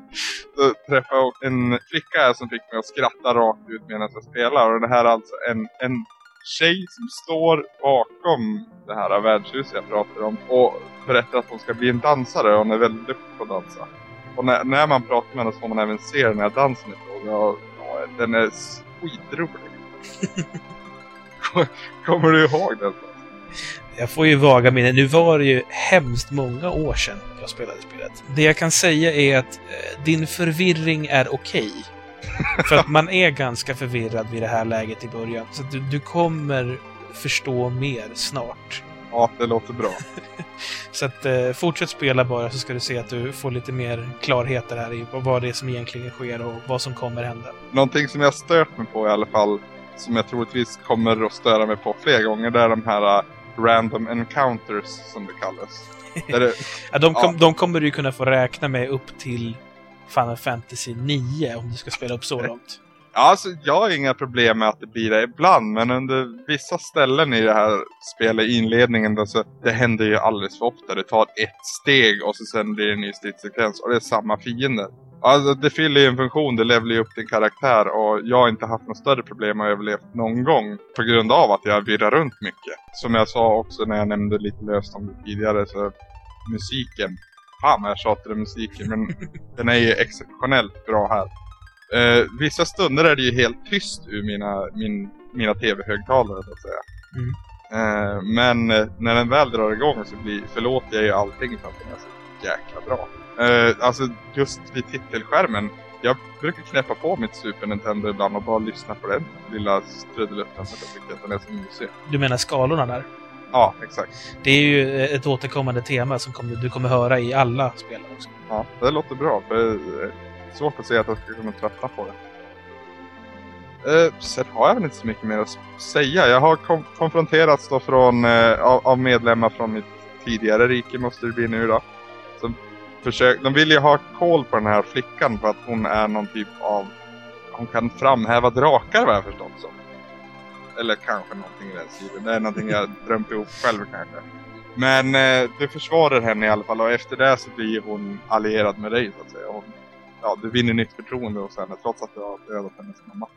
så träffade jag en flicka här som fick mig att skratta rakt ut medan jag spelar. Och det här är alltså en, en tjej som står bakom det här värdshuset jag pratar om och berättar att hon ska bli en dansare och hon är väldigt duktig på att dansa. Och när, när man pratar med henne så får man även se den här dansen i fråga och ja, den är skitrolig. Kommer du ihåg den? Jag får ju vaga minnen. Nu var det ju hemskt många år sedan jag spelade spelet. Det jag kan säga är att eh, din förvirring är okej. För att man är ganska förvirrad vid det här läget i början. Så du, du kommer förstå mer snart. Ja, det låter bra. Så att eh, fortsätt spela bara så ska du se att du får lite mer klarheter här i vad det är som egentligen sker och vad som kommer hända. Någonting som jag stört mig på i alla fall, som jag troligtvis kommer att störa mig på fler gånger, det är de här uh, random encounters som det kallas. Det, Ja, de, kom, Ja. de kommer du kunna få räkna med upp till Final Fantasy 9 om du ska spela upp så långt. Ja, alltså, jag har inga problem med att det blir det ibland, men under vissa ställen i det här spelet, i inledningen, då, så det händer ju alldeles för ofta. Det tar ett steg och så sen blir det en ny stridssekvens och det är samma fiender. Alltså, det fyller ju en funktion, det levlar ju upp din karaktär och jag har inte haft något större problem att överleva någon gång på grund av att jag virrar runt mycket. Som jag sa också när jag nämnde lite löst om det tidigare, så musiken. Fan vad jag tjatar om musiken, men den är ju exceptionellt bra här. Eh, vissa stunder är det ju helt tyst ur mina, min, mina tv-högtalare så att säga. Mm. Eh, men eh, när den väl drar igång så blir, förlåter jag ju allting för att den är så jäkla bra. Eh, alltså just vid titelskärmen. Jag brukar knäppa på mitt Super Nintendo ibland och bara lyssna på den lilla trudelutten för att jag tycker att den är så mysig. Du menar skalorna där? Ja, exakt. Det är ju ett återkommande tema som kommer, du kommer höra i alla spel också. Ja, det låter bra. För det är svårt att se att jag ska kunna tröttna på det. Eh, sen har jag väl inte så mycket mer att säga. Jag har kom- konfronterats då från, eh, av, av medlemmar från mitt tidigare rike måste det bli nu då. Som försök, de vill ju ha koll på den här flickan för att hon är någon typ av... Hon kan framhäva drakar vad jag förstått som. Eller kanske någonting i den stilen. Det är någonting jag drömt ihop själv kanske. Men eh, du försvarar henne i alla fall och efter det så blir hon allierad med dig så att säga. Hon, ja, du vinner nytt förtroende hos henne trots att du har dödat hennes mamma.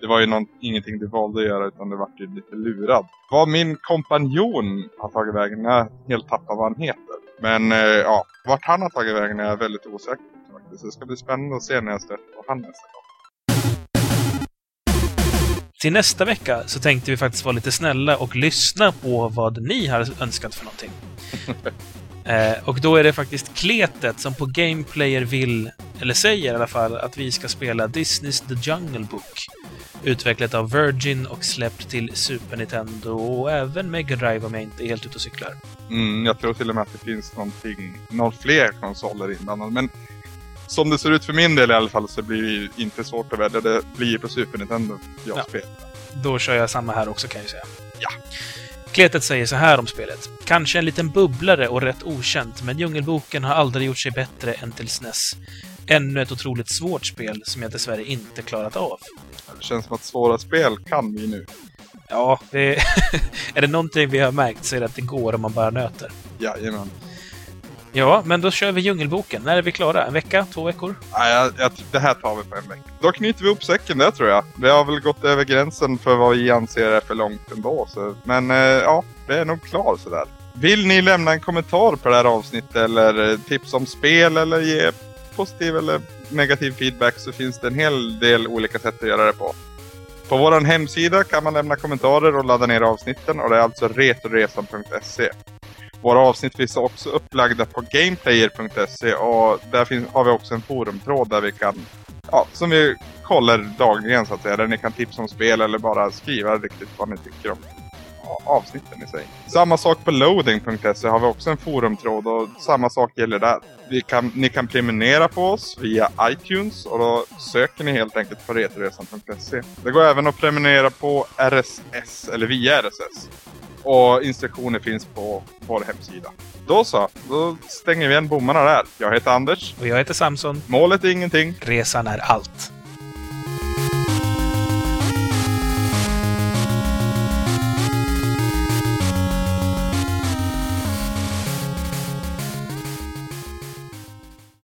Det var ju någon, ingenting du valde att göra utan du vart ju lite lurad. Vad min kompanjon har tagit vägen, jag helt tappat vad han heter. Men eh, ja, vart han har tagit vägen är jag väldigt osäker på faktiskt. Det ska bli spännande att se när jag stöter på han nästa gång. Till nästa vecka så tänkte vi faktiskt vara lite snälla och lyssna på vad ni har önskat för någonting. eh, och då är det faktiskt Kletet som på Gameplayer vill, eller säger i alla fall, att vi ska spela Disneys The Jungle Book. Utvecklat av Virgin och släppt till Super Nintendo och även Mega Drive om jag inte är helt ute och cyklar. Mm, jag tror till och med att det finns någonting, någon fler konsoler inblandade. Men som det ser ut för min del i alla fall så blir det ju inte svårt att välja. Det blir på Super Nintendo jag Ja. spelar. Då kör jag samma här också kan jag säga. Ja. Kletet säger så här om spelet. Kanske en liten bubblare och rätt okänt, men Djungelboken har aldrig gjort sig bättre än till SNES. Ännu ett otroligt svårt spel som jag dessvärre inte klarat av. Det känns som att svåra spel kan vi nu. Ja, det är det någonting vi har märkt så är det att det går om man bara nöter. Jajamän. Ja, men då kör vi Djungelboken. När är vi klara? En vecka? Två veckor? Nej, jag, jag, det här tar vi på en vecka. Då knyter vi upp säcken där tror jag. Vi har väl gått över gränsen för vad vi anser är för långt ändå. Så. Men eh, ja, det är nog klar sådär. Vill ni lämna en kommentar på det här avsnittet eller tips om spel eller ge positiv eller negativ feedback så finns det en hel del olika sätt att göra det på. På vår hemsida kan man lämna kommentarer och ladda ner avsnitten och det är alltså retoresan.se. Våra avsnitt finns också upplagda på gameplayer.se och där finns, har vi också en forumtråd där vi kan, ja, som vi kollar dagligen så att säga. Där ni kan tipsa om spel eller bara skriva riktigt vad ni tycker om avsnitten i sig. Samma sak på loading.se har vi också en forumtråd och samma sak gäller där. Vi kan, ni kan prenumerera på oss via iTunes och då söker ni helt enkelt på Retoresan.se. Det går även att prenumerera på RSS eller via RSS. Och instruktioner finns på vår hemsida. Då så, då stänger vi igen bommarna där. Jag heter Anders. Och jag heter Samson. Målet är ingenting. Resan är allt.